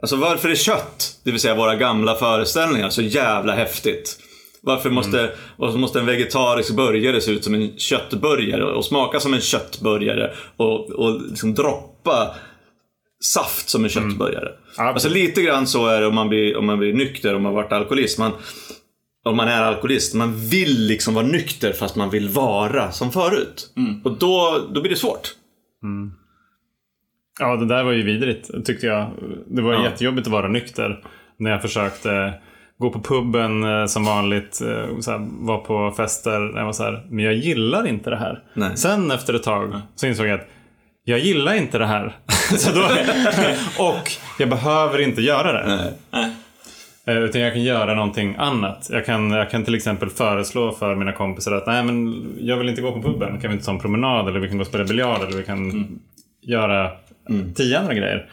Alltså varför är kött, det vill säga våra gamla föreställningar, så jävla häftigt? Varför måste, varför måste en vegetarisk burgare se ut som en köttburgare och smaka som en köttburgare och, och liksom droppa saft som en köttburgare? Alltså lite grann så är det om man blir, om man blir nykter, om man varit alkoholist. Man, om man är alkoholist, man vill liksom vara nykter fast man vill vara som förut. Och då, då blir det svårt. Ja, det där var ju vidrigt tyckte jag. Det var Ja. jättejobbigt att vara nykter när jag försökte gå på puben eh, som vanligt, eh, så här, var på fester. Jag var så här, men jag gillar inte det här. Nej. Sen efter ett tag så insåg jag att jag gillar inte det här. då, och jag behöver inte göra det. Eh, Utan jag kan göra någonting annat. Jag kan, jag kan till exempel föreslå för mina kompisar att nej men jag vill inte gå på puben. Kan vi inte ta en promenad eller vi kan gå och spela biljard eller vi kan göra tio andra grejer.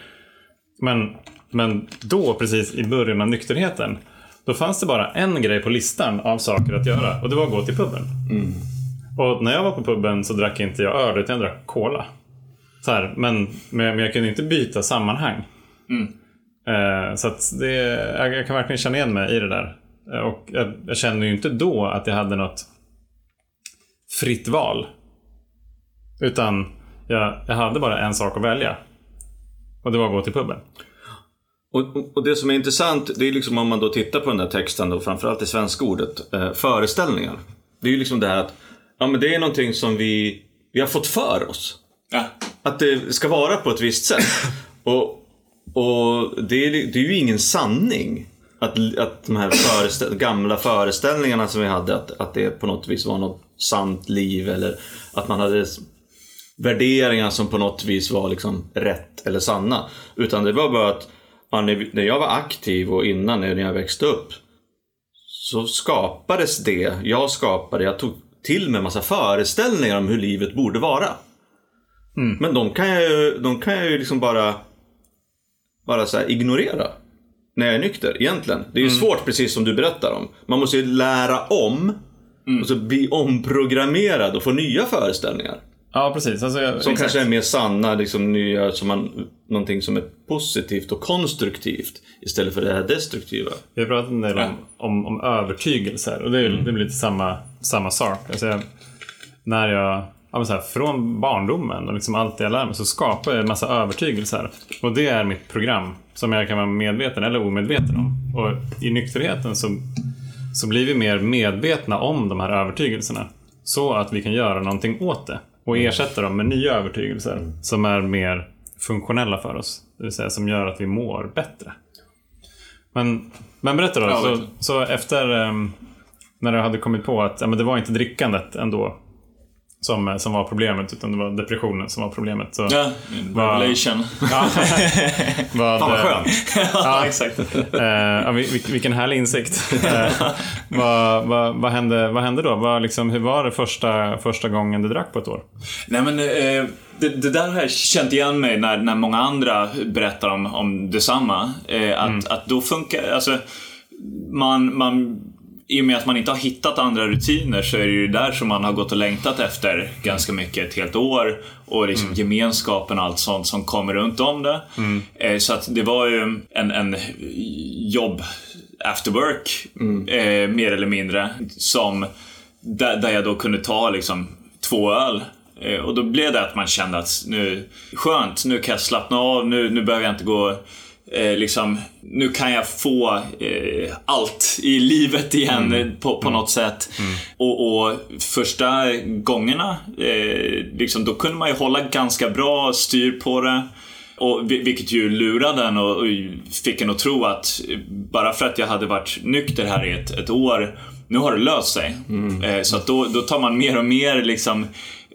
Men, men då precis i början av nykterheten då fanns det bara en grej på listan av saker att göra och det var att gå till puben. Och när jag var på puben så drack inte jag öl utan jag drack cola. Så här, men, men, men jag kunde inte byta sammanhang. Eh, så att det, jag, jag kan verkligen känna igen mig i det där. Eh, och jag, jag kände ju inte då att jag hade något fritt val. Utan jag, jag hade bara en sak att välja. Och det var att gå till puben. Och, och- och det som är intressant, det är liksom om man då tittar på den där texten, då, framförallt i svenska ordet, eh, föreställningar. Det är ju liksom det här att, ja men det är någonting som vi, vi har fått för oss. Ja. Att det ska vara på ett visst sätt. och och det, är, det är ju ingen sanning. Att, att de här föreställ, gamla föreställningarna som vi hade, att, att det på något vis var något sant liv eller att man hade värderingar som på något vis var liksom rätt eller sanna. Utan det var bara att ja, när, när jag var aktiv och innan när jag växte upp så skapades det, jag skapade, jag tog till mig en massa föreställningar om hur livet borde vara. Men de kan jag ju, de kan jag ju liksom bara, bara så ignorera. När jag är nykter, egentligen. Det är ju svårt, precis som du berättar om. Man måste ju lära om. Och så bli omprogrammerad och få nya föreställningar. Ja, precis. Alltså, Som exakt. kanske är mer sanna, liksom nya, som man, någonting som är positivt och konstruktivt. Istället för det här destruktiva. Vi har pratat en del om, om, om övertygelser och det är, det är lite samma, samma sak. Alltså jag, när jag, ja så här, från barndomen och liksom allt det jag lär mig så skapar jag en massa övertygelser. Och det är mitt program som jag kan vara medveten eller omedveten om. Och i nykterheten så, så blir vi mer medvetna om de här övertygelserna. Så att vi kan göra någonting åt det. Och ersätta dem med nya övertygelser som är mer funktionella för oss. Det vill säga som gör att vi mår bättre. Men, men berätta då. Ja, så, så efter ehm, när du hade kommit på att ja, men det var inte drickandet ändå som, som var problemet, utan det var depressionen som var problemet. Så, Ja, Vad- revelation. Ja. vad, Fan vad skönt. ja, exakt. Eh, vil- vil- vilken härlig insikt. Eh, vad, vad, vad, hände, vad hände då? Vad, liksom, hur var det första, första gången du drack på ett år? Nej men eh, det, det där har jag känt igen mig när, när många andra berättar om, om detsamma. Eh, att, att då funkar, alltså man, man i och med att man inte har hittat andra rutiner så är det ju där som man har gått och längtat efter ganska mycket ett helt år. Och liksom gemenskapen och allt sånt som kommer runt om det. Eh, så att det var ju en, en jobb after work, eh, mer eller mindre, som där, där jag då kunde ta liksom två öl. Eh, Och då blev det att man kände att nu, skönt, nu kan jag slappna av, nu, nu behöver jag inte gå Eh, liksom, nu kan jag få eh, allt i livet igen eh, på, på något sätt. Och, och första gångerna, eh, liksom, då kunde man ju hålla ganska bra styr på det. Och, vi- vilket ju lurade en och, och fick en att tro att bara för att jag hade varit nykter här i ett, ett år, nu har det löst sig. Eh, så att då, då tar man mer och mer liksom,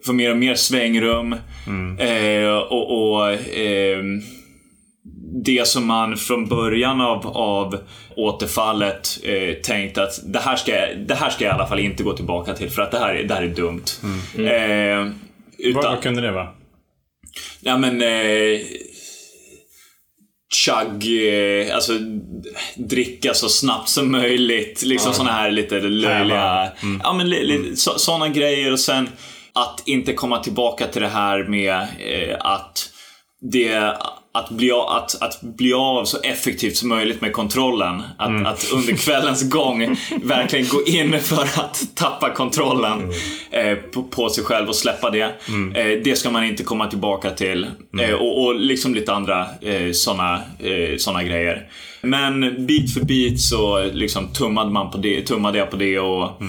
får mer och mer svängrum. Eh, och, och det som man från början av, av återfallet eh, tänkt att det här, ska det här ska jag i alla fall inte gå tillbaka till för att det här, är- det här är dumt. Eh, utan, Vad, vad kunde det vara? Ja men... Eh, chug, eh, alltså dricka så snabbt som möjligt. Liksom såna här lite löjliga... Ja men li, li, så, såna grejer och sen att inte komma tillbaka till det här med eh, att det att bli, av, att, att bli av så effektivt som möjligt med kontrollen. Att, att under kvällens gång verkligen gå in för att tappa kontrollen eh, på, på sig själv och släppa det. Eh, det ska man inte komma tillbaka till. Eh, och, och liksom lite andra eh, såna, eh, såna grejer. Men bit för bit så liksom tummade, man på det, tummade jag på det och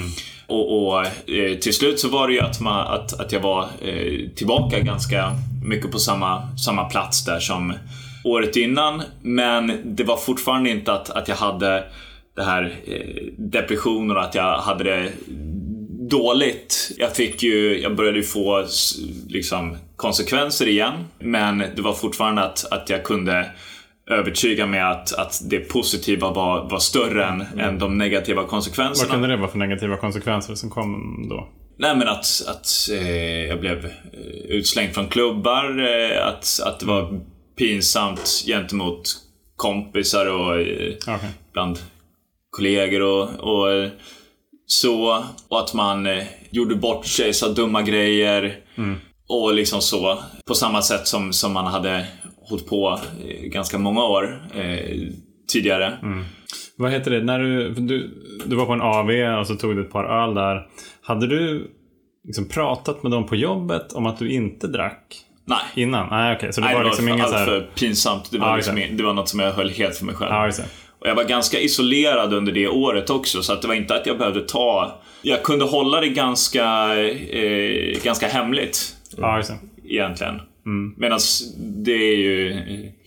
och, och eh, till slut så var det ju att, man, att, att jag var eh, tillbaka ganska mycket på samma, samma plats där som året innan. Men det var fortfarande inte att, att jag hade det här eh, depressionen och att jag hade det dåligt. Jag fick ju, jag började ju få liksom konsekvenser igen. Men det var fortfarande att, att jag kunde övertyga mig att, att det positiva var, var större än, än de negativa Vad konsekvenserna. kunde det vara för negativa konsekvenser som kom då? Nej men att, att eh, jag blev eh, utslängd från klubbar, eh, att, att det var pinsamt gentemot kompisar och eh, Okej. bland kollegor och, och eh, så. Och att man eh, gjorde bort sig, sa dumma grejer. Och liksom så. På samma sätt som, som man hade hållit på eh, ganska många år eh, tidigare. Vad heter det? När du, du, du var på en AV och så tog du ett par öl där. Hade du liksom pratat med dem på jobbet om att du inte drack Nej. innan? Nej, okej. Så det Nej, var det liksom var inget så här... för pinsamt. Det var, Ja, liksom, det var något som jag höll helt för mig själv. Det. Och jag var ganska isolerad under det året också, så att det var inte att jag behövde ta... Jag kunde hålla det ganska, eh, ganska hemligt, Ja, just egentligen. Medan det är ju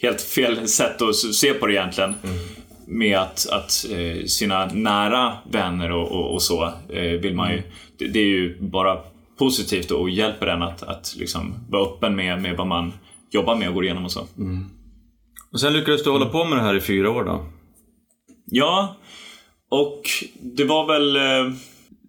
helt fel sätt att se på det egentligen. Med att, att eh, sina nära vänner och, och, och så eh, vill man ju... Det, det är ju bara positivt och hjälper en att, att liksom vara öppen med, med vad man jobbar med och går igenom och så. Och sen lyckades du hålla på med det här i fyra år då? Ja, och det var väl...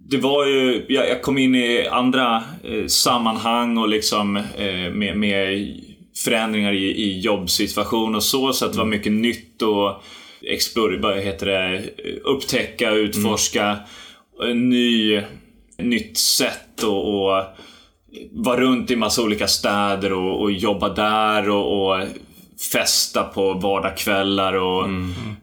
Det var ju... Jag, jag kom in i andra eh, sammanhang och liksom eh, med, med förändringar i, i jobbsituation och så, så att det var mycket nytt och explore, vad heter det, upptäcka, utforska, en ny, nytt sätt och, och vara runt i massa olika städer och, och jobba där och, och festa på vardagskvällar och,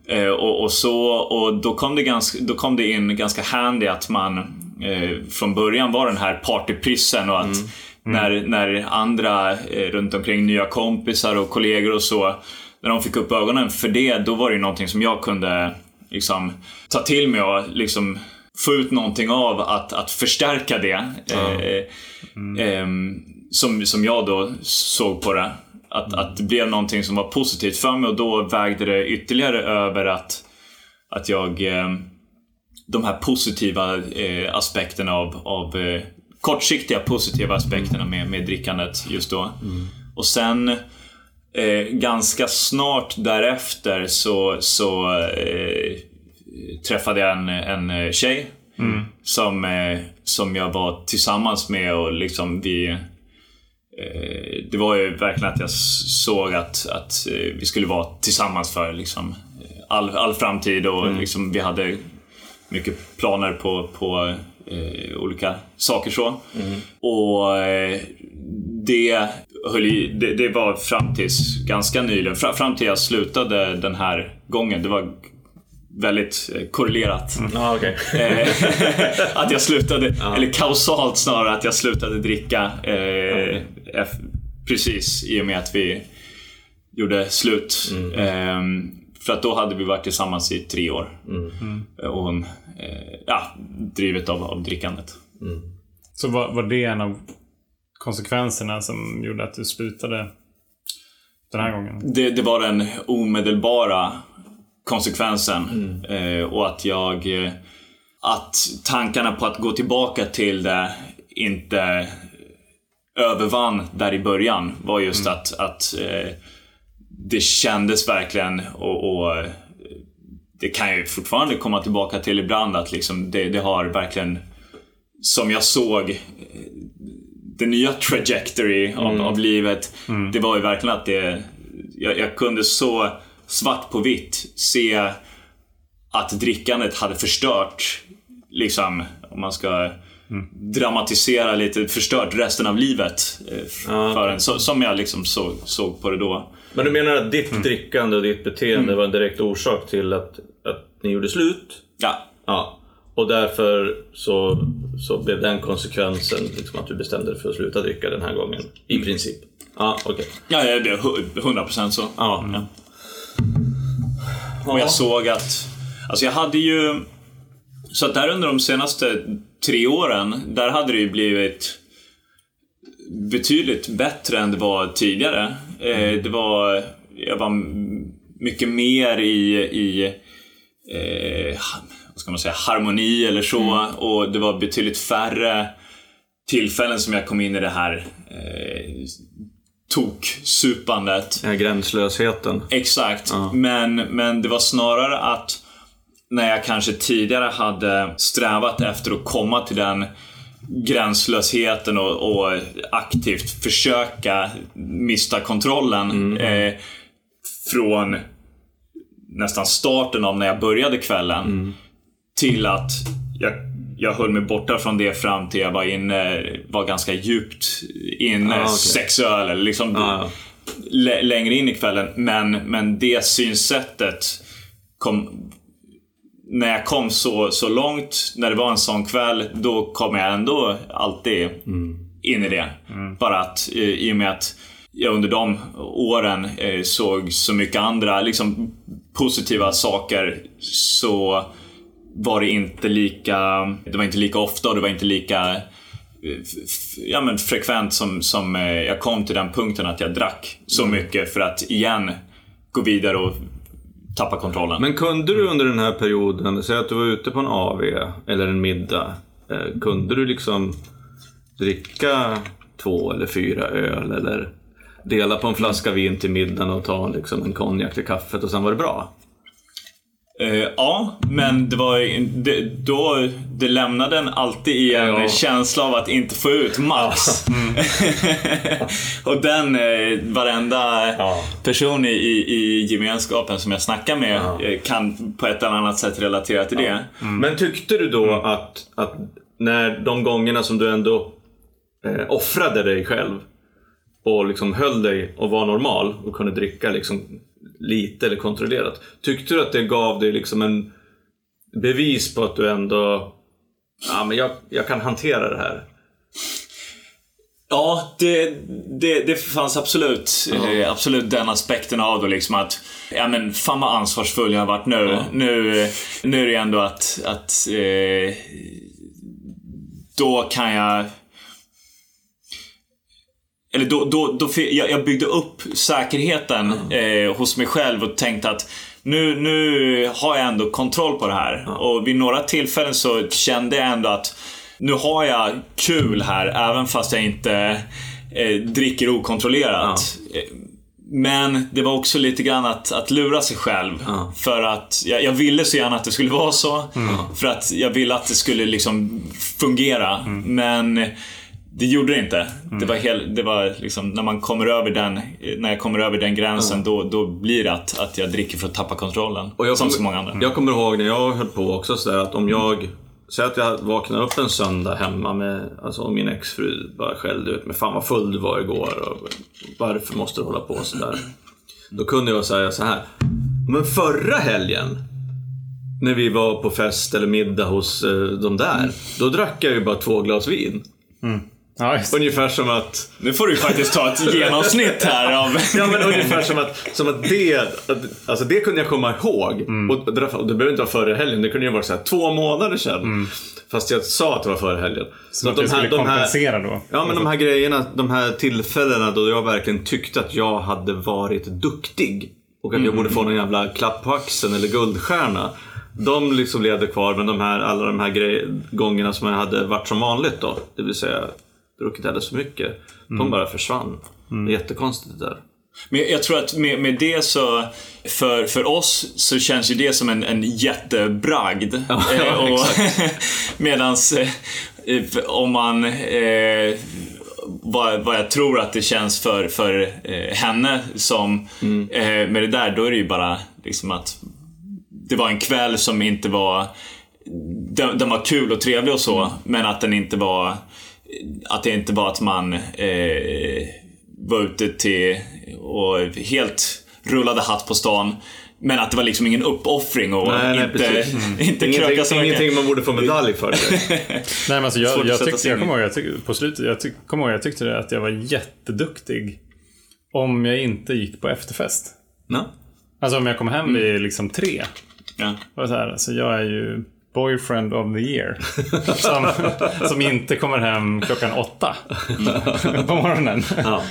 eh, och, och så. Och då kom, det ganska, då kom det in ganska handy att man eh, från början var den här partyprissen och att när, när andra eh, runt omkring, nya kompisar och kollegor och så, när de fick upp ögonen för det, då var det ju någonting som jag kunde liksom ta till mig och liksom få ut någonting av att, att förstärka det. Eh, ehm, som, som jag då såg på det. Att, att det blev någonting som var positivt för mig och då vägde det ytterligare över att, att jag... Eh, de här positiva eh, aspekterna av, av eh, kortsiktiga positiva aspekterna med, med drickandet just då. Och sen eh, ganska snart därefter så, så eh, träffade jag en, en tjej som, eh, som jag var tillsammans med och liksom vi eh, det var ju verkligen att jag såg att, att eh, vi skulle vara tillsammans för liksom, all, all framtid och liksom, vi hade mycket planer på, på eh, olika saker så. Och eh, det, höll i, det, det var fram tills ganska nyligen, fram, fram till jag slutade den här gången. Det var väldigt eh, korrelerat. Ja, okej. Eh, att jag slutade, eller kausalt snarare, att jag slutade dricka eh, eff- precis i och med att vi gjorde slut. Eh, för att då hade vi varit tillsammans i tre år. Eh, Och hon, eh, ja, drivet av, av drickandet. Så var, var det en av konsekvenserna som gjorde att du slutade den här gången? Det, det var den omedelbara konsekvensen. Eh, och att jag... Eh, att tankarna på att gå tillbaka till det inte övervann där i början var just att, att eh, det kändes verkligen och, och eh, det kan jag ju fortfarande komma tillbaka till ibland att liksom det, det har verkligen som jag såg eh, det nya trajectory av, av livet. Det var ju verkligen att det jag, jag kunde så svart på vitt se att drickandet hade förstört, liksom, om man ska dramatisera lite, förstört resten av livet. eh, för en, så, som jag liksom såg, såg på det då. Men du menar att ditt drickande och ditt beteende var en direkt orsak till att, att ni gjorde slut? Ja, Ja. Och därför så, så blev den konsekvensen liksom att du bestämde dig för att sluta dricka den här gången. I princip. Ja, okej. ja det är hu- 100% så. Ja. Ja. Och jag såg att, alltså jag hade ju, så att där under de senaste tre åren, där hade det ju blivit betydligt bättre än det var tidigare. Eh, det var, jag var mycket mer i, i eh, vad ska man säga, harmoni eller så. Och det var betydligt färre tillfällen som jag kom in i det här eh, toksupandet. Här gränslösheten. Exakt. Men, men det var snarare att när jag kanske tidigare hade strävat efter att komma till den gränslösheten och, och aktivt försöka mista kontrollen eh, från nästan starten av när jag började kvällen till att jag, jag höll mig borta från det fram till jag var inne, var ganska djupt inne, Ah, okej. sex öl eller liksom lä- längre in i kvällen. Men, men det synsättet kom... När jag kom så, så långt, när det var en sån kväll, då kom jag ändå alltid in i det. Bara att eh, i och med att jag under de åren eh, såg så mycket andra liksom, positiva saker så var det inte lika, det var inte lika ofta och det var inte lika eh, ja, men frekvent som, som eh, jag kom till den punkten att jag drack så mycket för att igen gå vidare och tappa kontrollen. Men kunde du under den här perioden, säg att du var ute på en AV eller en middag. Eh, kunde du liksom dricka två eller fyra öl eller dela på en flaska vin till middagen och ta liksom en konjak till kaffet och sen var det bra? Eh, ja, men det var det, då, det lämnade en alltid i en Ja. känsla av att inte få ut max. och den, eh, varenda Ja. person i, i, i gemenskapen som jag snackar med eh, kan på ett eller annat sätt relatera till det. Men tyckte du då att, att när de gångerna som du ändå eh, offrade dig själv och liksom höll dig och var normal och kunde dricka liksom lite eller kontrollerat. Tyckte du att det gav dig liksom en bevis på att du ändå Ja, men jag, jag kan hantera det här. Ja, det, det, det fanns absolut, eh, absolut den aspekten av det. Liksom att, ja men fan vad ansvarsfull jag har varit nu. Nu, nu är det ändå att, att eh, då kan jag eller då, då, då, jag, jag byggde upp säkerheten eh, hos mig själv och tänkte att nu, nu har jag ändå kontroll på det här. Och vid några tillfällen så kände jag ändå att nu har jag kul här även fast jag inte eh, dricker okontrollerat. Eh, Men det var också lite grann att, att lura sig själv. Ja. För att jag, jag ville så gärna att det skulle vara så. För att jag ville att det skulle liksom fungera. Men det gjorde det inte. Det var, hel, det var liksom, när man kommer över den, när jag kommer över den gränsen då, då blir det att, att jag dricker för att tappa kontrollen. Och jag som kommer- så många andra. Jag kommer ihåg när jag höll på också sådär att om jag Säg att jag vaknar upp en söndag hemma med, alltså och min exfru bara skällde ut mig. Fan vad full du var igår och varför måste du hålla på sådär? Då kunde jag säga så här. Men förra helgen när vi var på fest eller middag hos eh, de där. Då drack jag ju bara två glas vin. Ja, just. Ungefär som att Nu får du faktiskt ta ett genomsnitt här av... Ja men ungefär som att, som att det, att, alltså det kunde jag komma ihåg. Och, och det behöver inte vara förra helgen, det kunde ju vara så här, två månader sedan. Fast jag sa att det var förra helgen. Så att du skulle kompensera då? Ja men de här grejerna, de här tillfällena då jag verkligen tyckte att jag hade varit duktig. Och att jag borde få någon jävla klapp på axeln eller guldstjärna. De liksom levde kvar men de här, alla de här grej, gångerna som jag hade varit som vanligt då. Det vill säga druckit alldeles för mycket. De bara försvann. Det är jättekonstigt det där. Men jag tror att med, med det så, för, för oss så känns ju det som en, en jättebragd. Ja, Eh, och exakt. Medans eh, om man eh, vad, vad jag tror att det känns för, för eh, henne som Mm. eh, med det där, då är det ju bara liksom att det var en kväll som inte var den, den var kul och trevlig och så, men att den inte var att det inte var att man eh, var ute till och helt rullade hatt på stan. Men att det var liksom ingen uppoffring och Nej, nej, inte, precis. inte kröka så mycket. ingenting man borde få medalj för. Nej, men alltså, jag, jag, tyckte, jag kommer ihåg, jag tyck, på slutet, jag tyck, kommer ihåg, jag tyckte det att jag var jätteduktig om jag inte gick på efterfest. No? Alltså om jag kom hem vid liksom tre. Ja. Och så här, alltså jag är ju boyfriend of the year. Som, som inte kommer hem klockan åtta på morgonen. Ja.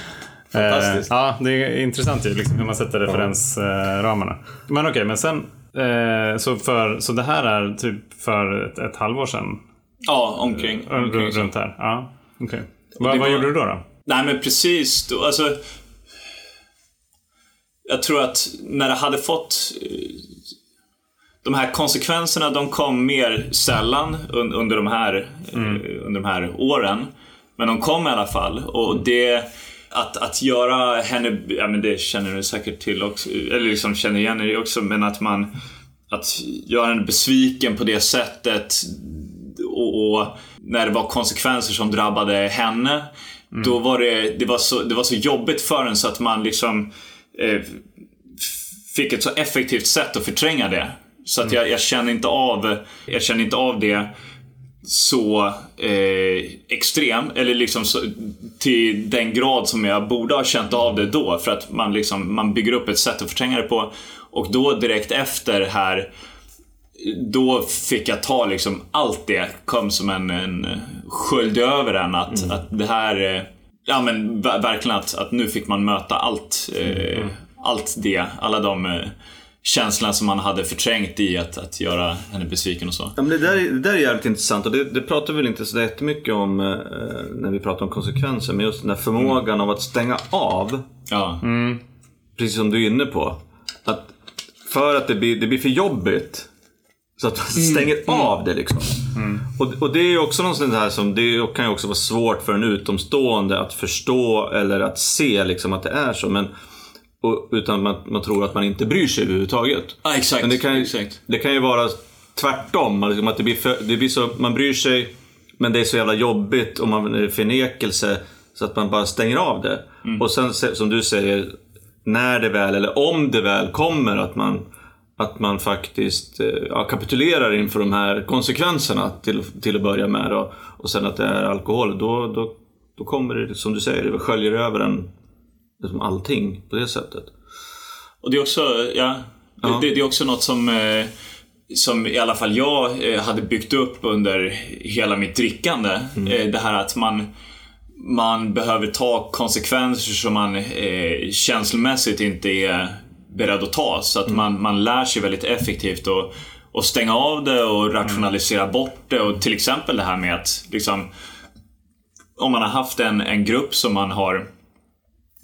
Eh, Fantastiskt. ja, det är intressant ju liksom, hur man sätter referensramarna. Men okej, men sen eh, så, för, så det här är typ för ett, ett halvår sedan? ja, omkring. R- omkring runt här? Ja, okej. Vad, det vad var- gjorde du då? då? Nej men precis. Då, alltså, jag tror att när det hade fått eh, de här konsekvenserna de kom mer sällan un, under, de här, eh, under de här åren. Men de kom i alla fall. Och det att, att göra henne, ja men det känner du säkert till också, eller liksom känner igen det också, men att man att göra henne besviken på det sättet och, och när det var konsekvenser som drabbade henne. Då var det, det, var så, det var så jobbigt för en så att man liksom eh, fick ett så effektivt sätt att förtränga det. Så att jag, jag känner inte av, jag känner inte av det så eh, extrem, eller liksom så, till den grad som jag borde ha känt av det då. För att man, liksom, man bygger upp ett sätt att förtränga det på. Och då direkt efter här då fick jag ta liksom allt det kom som en, en sköld över en att, att det här, eh, ja men ver- verkligen att, att nu fick man möta allt, eh, allt det, alla de känslorna som man hade förträngt i att, att göra henne besviken och så. Ja, men det, där, är- det där är jävligt intressant och det, det pratar vi väl inte så jättemycket om eh, när vi pratar om konsekvenser. Men just den här förmågan av att stänga av, Ja, precis som du är inne på. Att för att det blir, det blir för jobbigt. Så att man stänger av det liksom. Och, och det är ju också något sånt här som, det kan ju också vara svårt för en utomstående att förstå eller att se liksom att det är så. Men, och, utan man, man tror att man inte bryr sig överhuvudtaget. ja exakt. Men det kan, exakt. det kan ju vara tvärtom. Liksom att det blir för, det blir så, man bryr sig, men det är så jävla jobbigt och man är förnekelse så att man bara stänger av det. Och sen se- som du säger, när det väl, eller om det väl kommer att man, att man faktiskt eh, ja, kapitulerar inför de här konsekvenserna till, till att börja med. Och, och sen att det är alkohol, då, då, då kommer det, som du säger, det sköljer över en liksom allting på det sättet. Och det är också, ja, Ja. Det, det är också något som, eh, som i alla fall jag eh, hade byggt upp under hela mitt drickande. Eh, det här att man, man behöver ta konsekvenser som man eh, känslomässigt inte är beredd att ta. Så att man, man lär sig väldigt effektivt och, och stänga av det och rationalisera bort det. Och till exempel det här med att liksom, om man har haft en, en grupp som man har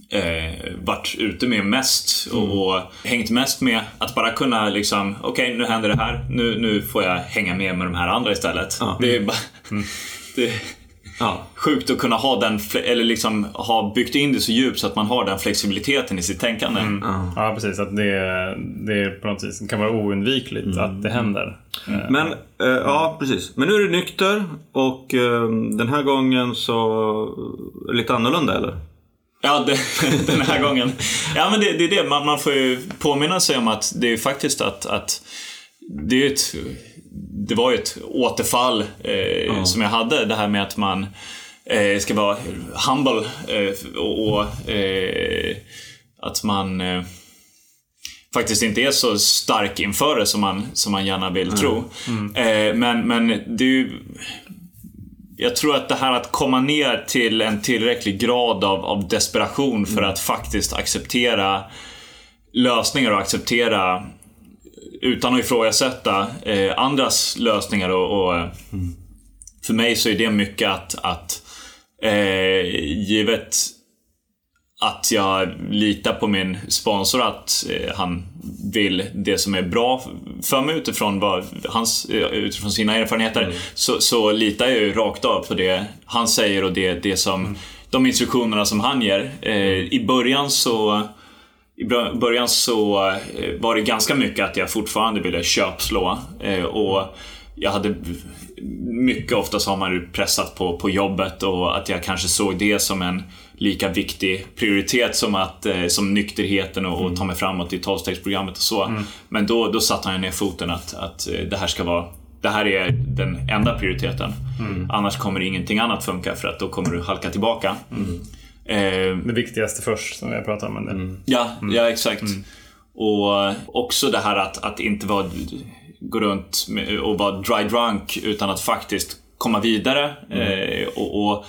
eh, varit ute med mest och, och hängt mest med. Att bara kunna liksom, okej nu händer det här, nu, nu får jag hänga med med de här andra istället. Ja. Det är bara, det är Ja. sjukt att kunna ha den, eller liksom ha byggt in det så djupt så att man har den flexibiliteten i sitt tänkande. Ja, precis. Att det, det på något vis kan vara oundvikligt att det händer. Eh, Men, eh, ja precis. Men nu är du nykter och eh, den här gången så är det lite annorlunda eller? Ja, det, den här gången. Ja, men det, det är det. Man, man får ju påminna sig om att det är faktiskt att, att det, är ett, det var ju ett återfall eh, som jag hade. Det här med att man eh, ska vara humble eh, och, och eh, att man eh, faktiskt inte är så stark inför det som man, som man gärna vill tro. Eh, men, men det är ju jag tror att det här att komma ner till en tillräcklig grad av, av desperation för att faktiskt acceptera lösningar och acceptera utan att ifrågasätta eh, andras lösningar och, och för mig så är det mycket att, att eh, givet att jag litar på min sponsor att eh, han vill det som är bra för mig utifrån, vad, hans, eh, utifrån sina erfarenheter. Så, så litar jag ju rakt av på det han säger och det, det som, de instruktionerna som han ger. Eh, I början så i bör- början så var det ganska mycket att jag fortfarande ville köpslå. Och jag hade mycket ofta så har man ju pressat på, på jobbet och att jag kanske såg det som en lika viktig prioritet som, att, eh, som nykterheten och, och ta mig framåt i tolvstegsprogrammet och så. Men då, då satte han ner foten att, att eh, det här ska vara det här är den enda prioriteten. Annars kommer ingenting annat funka för att då kommer du halka tillbaka. Eh, Det viktigaste först, som vi har pratat om. Del. Ja, ja exakt. Och också det här att, att inte vara, gå runt och vara dry drunk utan att faktiskt komma vidare. Eh, och, och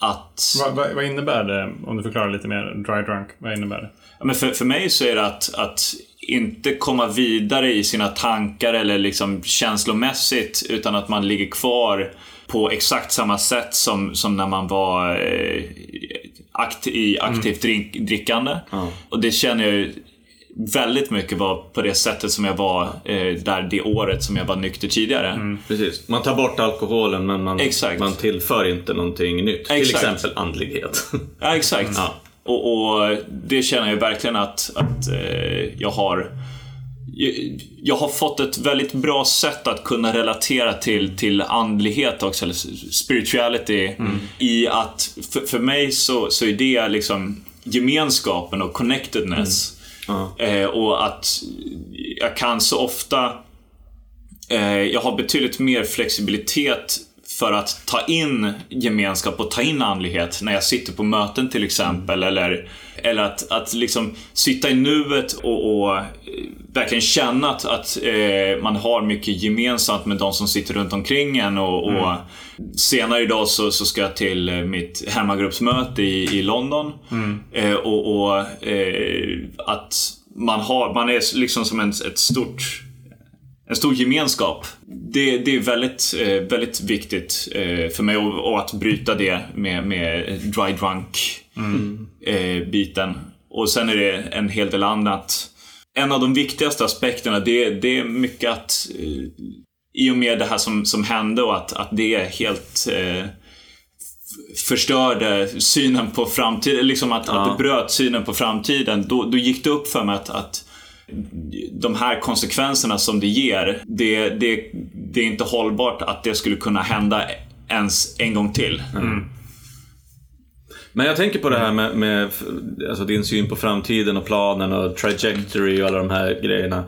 att... Vad, vad, vad innebär det, om du förklarar lite mer, dry drunk? Vad innebär det? Ja, men för, för mig så är det att, att inte komma vidare i sina tankar eller liksom känslomässigt utan att man ligger kvar på exakt samma sätt som, som när man var eh, akt, i aktivt drink, drickande. Och det känner jag ju väldigt mycket var på det sättet som jag var eh, där det året som jag var nykter tidigare. Precis. Man tar bort alkoholen men man, Exakt. man tillför inte någonting nytt. Till Exakt. exempel andlighet. Ja, exakt. Ja. Och, och det känner jag verkligen att, att eh, jag har jag- jag har fått ett väldigt bra sätt att kunna relatera till, till andlighet också, eller spirituality. I att, för, för mig så, så är det liksom gemenskapen och connectedness. Eh, och att jag kan så ofta eh, jag har betydligt mer flexibilitet för att ta in gemenskap och ta in andlighet när jag sitter på möten till exempel. Eller, eller att, att liksom sitta i nuet och, och eh, verkligen känna att, att eh, man har mycket gemensamt med de som sitter runt omkring en. Och, och Senare idag så, så ska jag till eh, mitt hemmagruppsmöte i, i London. Eh, och och eh, att man, har, man är liksom som en, ett stort en stor gemenskap. Det, det är väldigt, eh, väldigt viktigt eh, för mig och, och att bryta det med, med dry drunk eh, biten. Och sen är det en hel del annat. En av de viktigaste aspekterna det, det är mycket att eh, i och med det här som, som hände och att, att det är helt eh, förstörde synen på framtiden, liksom att, att det bröt synen på framtiden. Då, då gick det upp för mig att, att de här konsekvenserna som det ger, det, det, det är inte hållbart att det skulle kunna hända ens en gång till. Men jag tänker på det här med, med alltså din syn på framtiden och planen och trajectory och alla de här grejerna.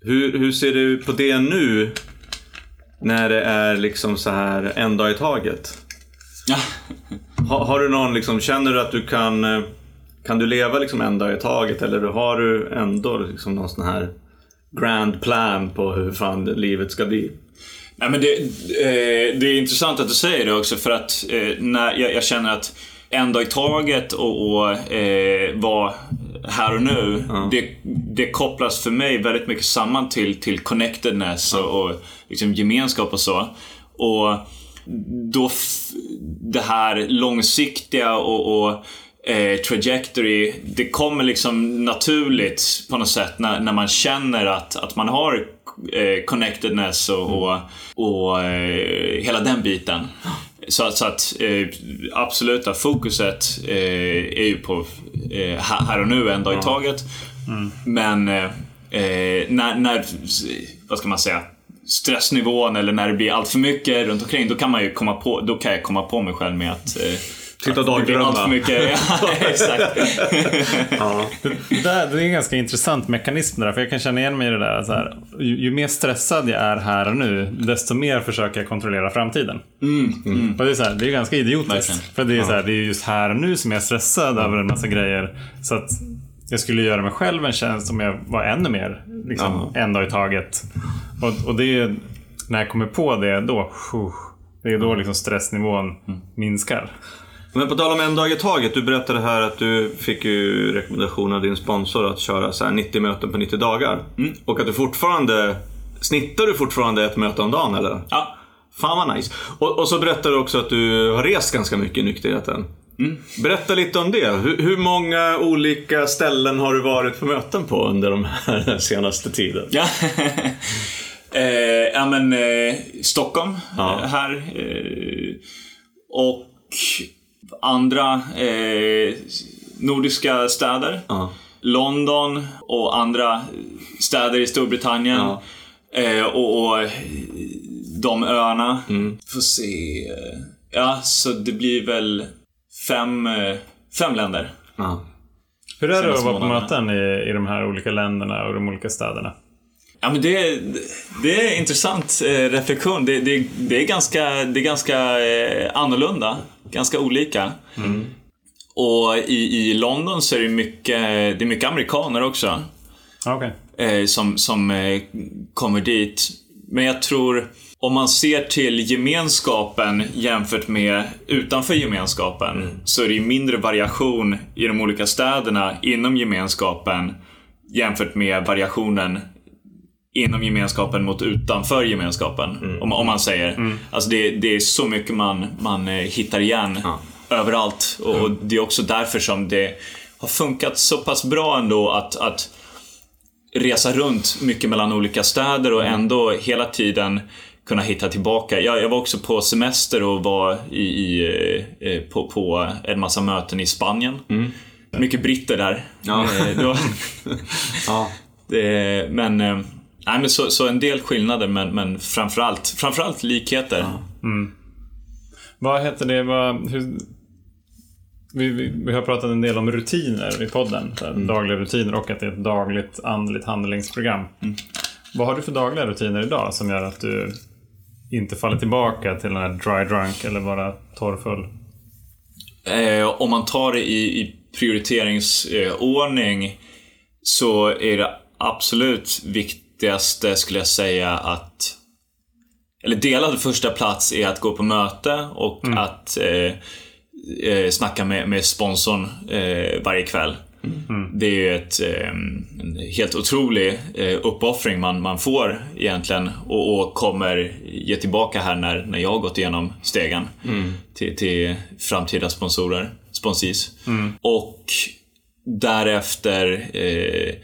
Hur, hur ser du på det nu? När det är liksom så här en dag i taget? Ja. Ha, har du någon, liksom, känner du att du kan, eh, kan du leva liksom en dag i taget eller har du ändå liksom någon sån här grand plan på hur fan livet ska bli? Nej, men det, eh, det är intressant att du säger det också för att eh, när jag, jag känner att en dag i taget och, och eh, vara här och nu. Det, det kopplas för mig väldigt mycket samman till, till connectedness och, och liksom gemenskap och så. Och då det här långsiktiga och, och eh, trajectory, det kommer liksom naturligt på något sätt när, när man känner att, att man har eh, connectedness och, och, och eh, hela den biten. Så, att- så att eh, absoluta fokuset är ju på här och nu, en dag i taget. Men eh, eh, när, när, vad ska man säga, stressnivån eller när det blir allt för mycket runt omkring, då kan man ju komma på, då kan jag komma på mig själv med att Sitta och det allt dagdrömma. mycket. Ja, exakt. Det, där, det är en ganska intressant mekanism där, för jag kan känna igen mig i det där. Så här, ju, ju mer stressad jag är här och nu, desto mer försöker jag kontrollera framtiden. Och det är, så här, det är ganska idiotiskt. Verkligen. För det är, så här, det är just här och nu som jag är stressad över en massa grejer. Så att jag skulle göra mig själv en tjänst om jag var ännu mer liksom, en dag i taget. Och, och det är när jag kommer på det, då, det är då liksom stressnivån minskar. Men på tal om en dag i taget, du berättade här att du fick ju rekommendation av din sponsor att köra så här 90 möten på 90 dagar. Och att du fortfarande, snittar du fortfarande ett möte om dagen eller? Ja. Fan vad nice. Och, och så berättade du också att du har rest ganska mycket i nykterheten. Berätta lite om det. Hur, hur många olika ställen har du varit på möten på under de här senaste tiden? Ja. eh, ja men eh, Stockholm Ja. eh, här. Eh, och andra eh, nordiska städer. Ja. London och andra städer i Storbritannien. Ja. Eh, och, och eh, de öarna. Får se. eh, Ja, så det blir väl fem, eh, fem länder. Ja. Hur är det att vara på möten i, i de här olika länderna och de olika städerna? Ja, men det, det är en intressant eh, reflektion. Det, det, det är ganska, det är ganska eh, annorlunda. Ganska olika. Och i, i London så är det mycket, det är mycket amerikaner också. Okej. eh, som, som eh, kommer dit. Men jag tror, om man ser till gemenskapen jämfört med utanför gemenskapen, så är det mindre variation i de olika städerna inom gemenskapen jämfört med variationen inom gemenskapen mot utanför gemenskapen. Om, om man säger. Alltså det, det är så mycket man, man eh, hittar igen överallt. Och, och det är också därför som det har funkat så pass bra ändå att, att resa runt mycket mellan olika städer och ändå hela tiden kunna hitta tillbaka. Jag, jag var också på semester och var i, i, eh, på, på en massa möten i Spanien. Mycket britter där. Ja. Eh, det var, Ja. det, men, nej, men så, så en del skillnader men, men framförallt, framförallt likheter. Vad heter det? Vad, hur, vi, vi, vi har pratat en del om rutiner i podden. Här, Dagliga rutiner och att det är ett dagligt andligt handlingsprogram. Vad har du för dagliga rutiner idag som gör att du inte faller tillbaka till den här dry drunk eller vara torrfull? Eh, om man tar det i, i prioriteringsordning så är det absolut viktigaste skulle jag säga att eller delad första plats är att gå på möte och att eh, eh, snacka med, med sponsorn eh, varje kväll. Det är ju ett, eh, en helt otrolig eh, uppoffring man, man får egentligen och, och kommer ge tillbaka här när, när jag har gått igenom stegen till, till framtida sponsorer, sponsis. Och därefter eh,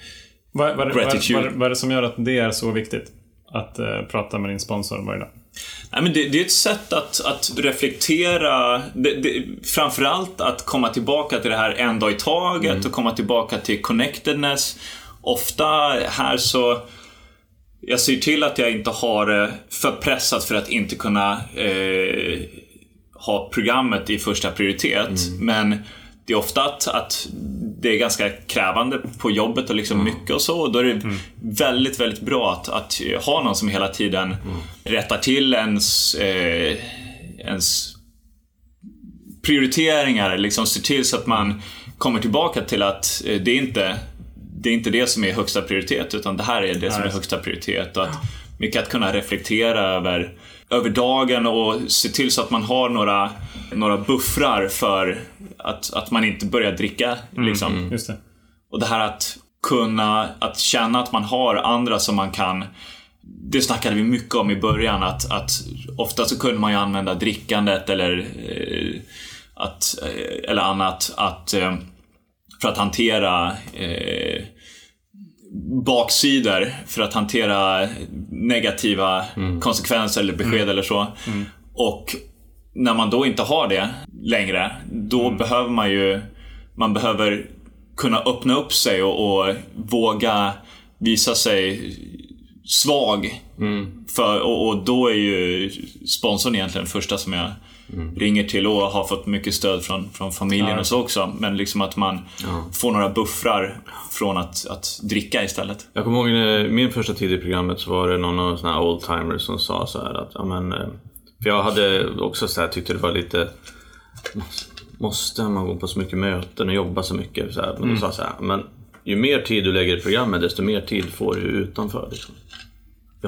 Vad, vad, Gratitude. vad, vad är det som gör att det är så viktigt? Att eh, prata med din sponsor varje dag? Nej, men det, det är ett sätt att, att reflektera, det, det, framförallt att komma tillbaka till det här en dag i taget och komma tillbaka till connectedness. Ofta här så, jag ser till att jag inte har det för pressat för att inte kunna eh, ha programmet i första prioritet. Men det är ofta att, att det är ganska krävande på jobbet och liksom mycket och så. Och då är det väldigt, väldigt bra att, att ha någon som hela tiden rättar till ens, eh, ens prioriteringar. Liksom ser till så att man kommer tillbaka till att eh, det är inte det är inte det som är högsta prioritet utan det här är det som är högsta prioritet. Och att mycket att kunna reflektera över, över dagen och se till så att man har några, några buffrar för att, att man inte börjar dricka. Liksom. Just det. och det här att kunna, att känna att man har andra som man kan det snackade vi mycket om i början att, att ofta så kunde man ju använda drickandet eller, eh, att, eh, eller annat att, eh, för att hantera eh, baksidor, för att hantera negativa Mm. konsekvenser eller besked eller så. Och när man då inte har det längre, då Mm. behöver man ju man behöver kunna öppna upp sig och, och våga visa sig svag. För, och, och då är ju sponsorn egentligen första som jag ringer till och har fått mycket stöd från, från familjen Ja. och så också. Men liksom att man får några buffrar från att, att dricka istället. Jag kommer ihåg när min första tid i programmet så var det någon av såna här oldtimers som sa så här att, ja men, eh, för jag hade också så här, tyckte det var lite, måste man gå på så mycket möten och jobba så mycket? Så här, men då sa jag så här, men ju mer tid du lägger i programmet desto mer tid får du utanför. Liksom.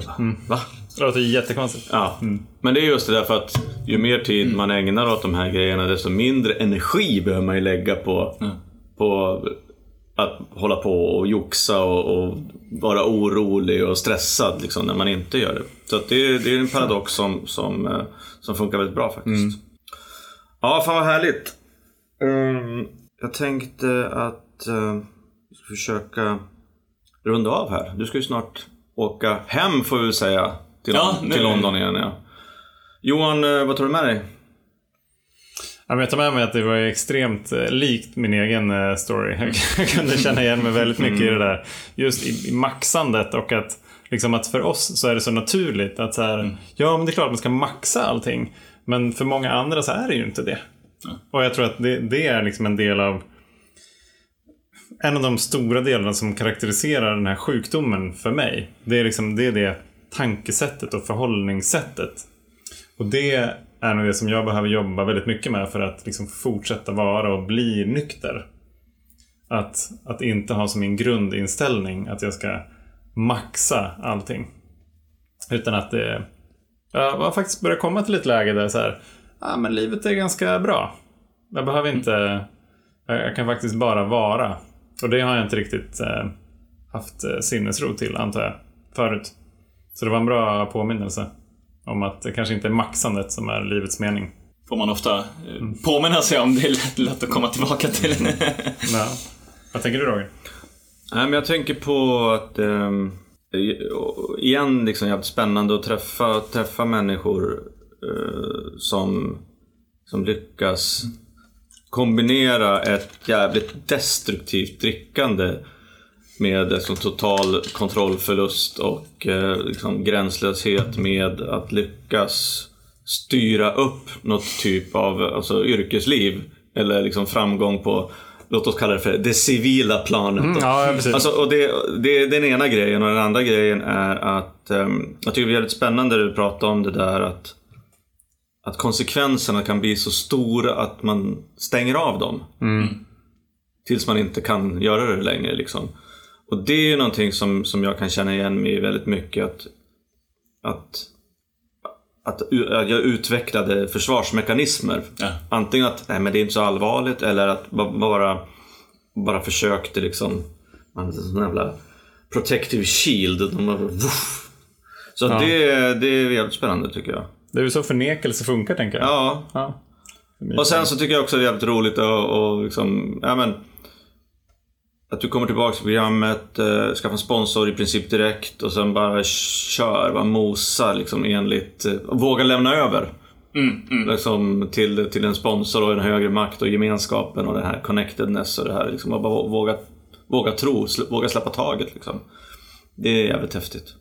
Jag bara, va? Det låter jättekonstigt. Ja, men det är just det där för att ju mer tid man ägnar åt de här grejerna desto mindre energi behöver man ju lägga på, på att hålla på och joxa och, och vara orolig och stressad liksom, när man inte gör det. Så det, är- det är en paradox som, som, eh, som funkar väldigt bra faktiskt. Ja, fan vad härligt. Ehm, jag tänkte att uh, ska försöka runda av här. Du ska ju snart åka hem får vi väl säga. Till, Ja, till nu- London igen ja. Johan, eh, vad tar du med dig? Ja, men jag tar med mig att det var extremt eh, likt min egen eh, story. Jag kunde känna igen mig väldigt mycket i det där. Just i, maxandet och att, liksom att för oss så är det så naturligt att så här, ja men det är klart att man ska maxa allting. Men för många andra så är det ju inte det. Och jag tror att det, det är liksom en del av en av de stora delarna som karaktäriserar den här sjukdomen för mig. Det är liksom det, är det tankesättet och förhållningssättet. Och det är nog det som jag behöver jobba väldigt mycket med för att liksom fortsätta vara och bli nykter. Att, att inte ha som min grundinställning att jag ska maxa allting. Utan att det... Jag har faktiskt börjat komma till ett läge där så här, ja men livet är ganska bra. Jag behöver inte... Jag jag kan faktiskt bara vara. Och det har jag inte riktigt eh, haft eh, sinnesro till, antar jag, förut. Så det var en bra påminnelse om att det kanske inte är maxandet som är livets mening. Får man ofta eh, påminna sig om. Det är lätt, lätt att komma tillbaka till. Ja. Vad tänker du Roger? Nej, men jag tänker på att ehm, igen liksom jävligt spännande att träffa, träffa människor eh, som, som lyckas kombinera ett jävligt destruktivt drickande med liksom total kontrollförlust och eh, liksom gränslöshet med att lyckas styra upp något typ av alltså, yrkesliv eller liksom framgång på, låt oss kalla det för det civila planet. då. Ja. Alltså, och det, det är den ena grejen och den andra grejen är att um, jag tycker det är väldigt spännande det du pratar om det där att, att konsekvenserna kan bli så stora att man stänger av dem. Tills man inte kan göra det längre. Liksom. Och det är ju någonting som, som jag kan känna igen mig i väldigt mycket. Att, att, att, att jag utvecklade försvarsmekanismer. Ja. Antingen att nej, men det är inte så allvarligt eller att ba- bara, bara försökte liksom man hade sån jävla protective shield. De bara, woof. Så Ja. det, det är jävligt spännande tycker jag. Det är ju så förnekelse funkar, tänker jag. Ja, Ja. och sen så tycker jag också det är jävligt roligt att och liksom, ja men att du kommer tillbaka till programmet, eh, skaffar en sponsor i princip direkt och sen bara kör, bara mosar liksom enligt, eh, våga lämna över. Mm, mm. Liksom till, till en sponsor och en högre makt och gemenskapen och det här connectedness och det här liksom. Bara våga, våga tro, sl- våga släppa taget liksom. Det är jävligt häftigt.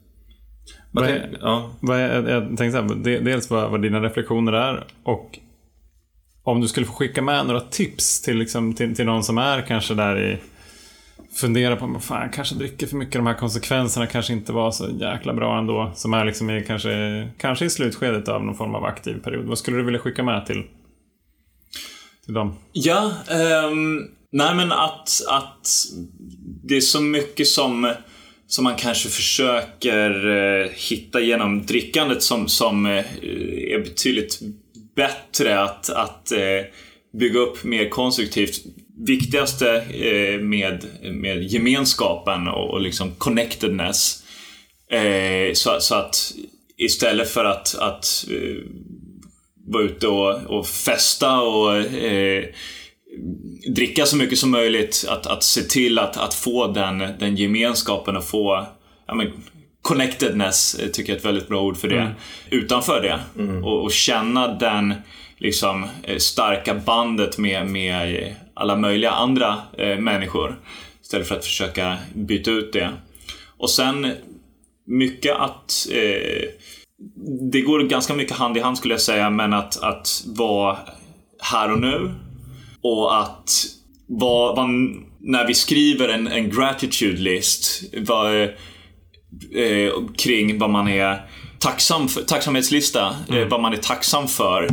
Vad Vad är, ja. vad är, jag tänkte så här, de- dels vad, vad dina reflektioner är och om du skulle få skicka med några tips till, liksom, till, till någon som är kanske där i Fundera på, fan, jag kanske dricker för mycket. De här konsekvenserna kanske inte var så jäkla bra ändå. Som är liksom i, kanske, kanske i slutskedet av någon form av aktiv period. Vad skulle du vilja skicka med till, till dem? Ja, ehm, nej men att, att det är så mycket som, som man kanske försöker eh, hitta genom drickandet som, som eh, är betydligt bättre att, att eh, bygga upp mer konstruktivt. viktigaste eh, med, med gemenskapen och, och liksom connectedness. Eh, så, så, att istället för att, att eh, vara ute och, och festa och dricka så mycket som möjligt, att, att se till att, att få den, den gemenskapen och få ja, men, connectedness, eh, tycker jag är ett väldigt bra ord för det, mm. utanför det. Mm. Och, och, känna den liksom, eh, starka bandet med, med alla möjliga andra eh, människor. Istället för att försöka byta ut det. Och sen mycket att eh, det går ganska mycket hand i hand skulle jag säga, men att, att vara här och nu. Och att vara, vara när vi skriver en, en gratitude list var, eh, kring vad man är tacksam för, tacksamhetslista, eh, mm. eh, vad man är tacksam för.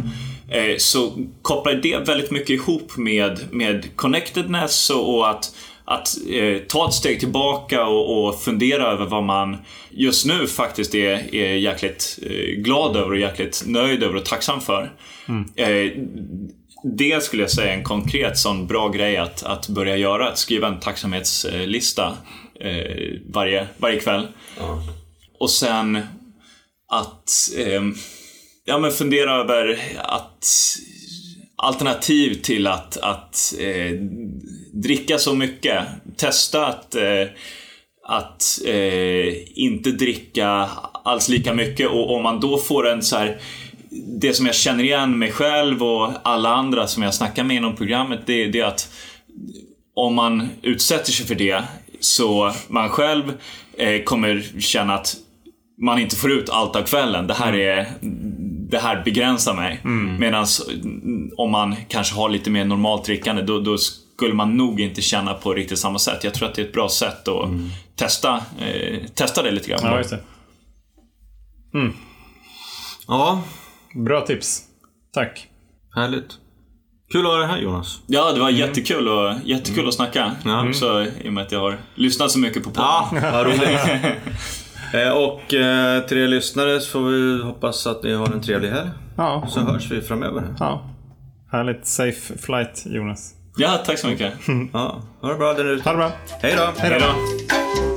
Eh, så kopplar det väldigt mycket ihop med, med connectedness och, och att att eh, ta ett steg tillbaka och, och, fundera över vad man just nu faktiskt är, är jäkligt eh, glad över och jäkligt nöjd över och tacksam för. Mm. Eh, det skulle jag säga är en konkret sån bra grej att, att börja göra. Att skriva en tacksamhetslista eh, varje, varje kväll. Mm. Och sen att eh, ja, men fundera över att alternativ till att, att eh, dricka så mycket. Testa att, eh, att eh, inte dricka alls lika mycket och om man då får en så här det som jag känner igen mig själv och alla andra som jag snackar med inom programmet, det, det är att om man utsätter sig för det så man själv eh, kommer känna att man inte får ut allt av kvällen. Det här, mm. är, det här begränsar mig. Mm. Medan om man kanske har lite mer normalt drickande, då, då, skulle man nog inte känna på riktigt samma sätt. Jag tror att det är ett bra sätt att mm. testa, eh, testa det lite grann. Ja, just det. Mm. Ja. Bra tips. Tack. Härligt. Kul att ha dig här Jonas. Ja, det var mm. jättekul, och, jättekul mm. att snacka. Mm. Också, I och med att jag har lyssnat så mycket på podden. Ja, vad roligt. Eh, och eh, till er lyssnare så får vi hoppas att ni har en trevlig helg. Ja. Så hörs vi framöver. Ja. Härligt safe flight Jonas. Ja, tack så mycket. ja, ha det bra där ute. Ha det bra. Hej då. Hej då.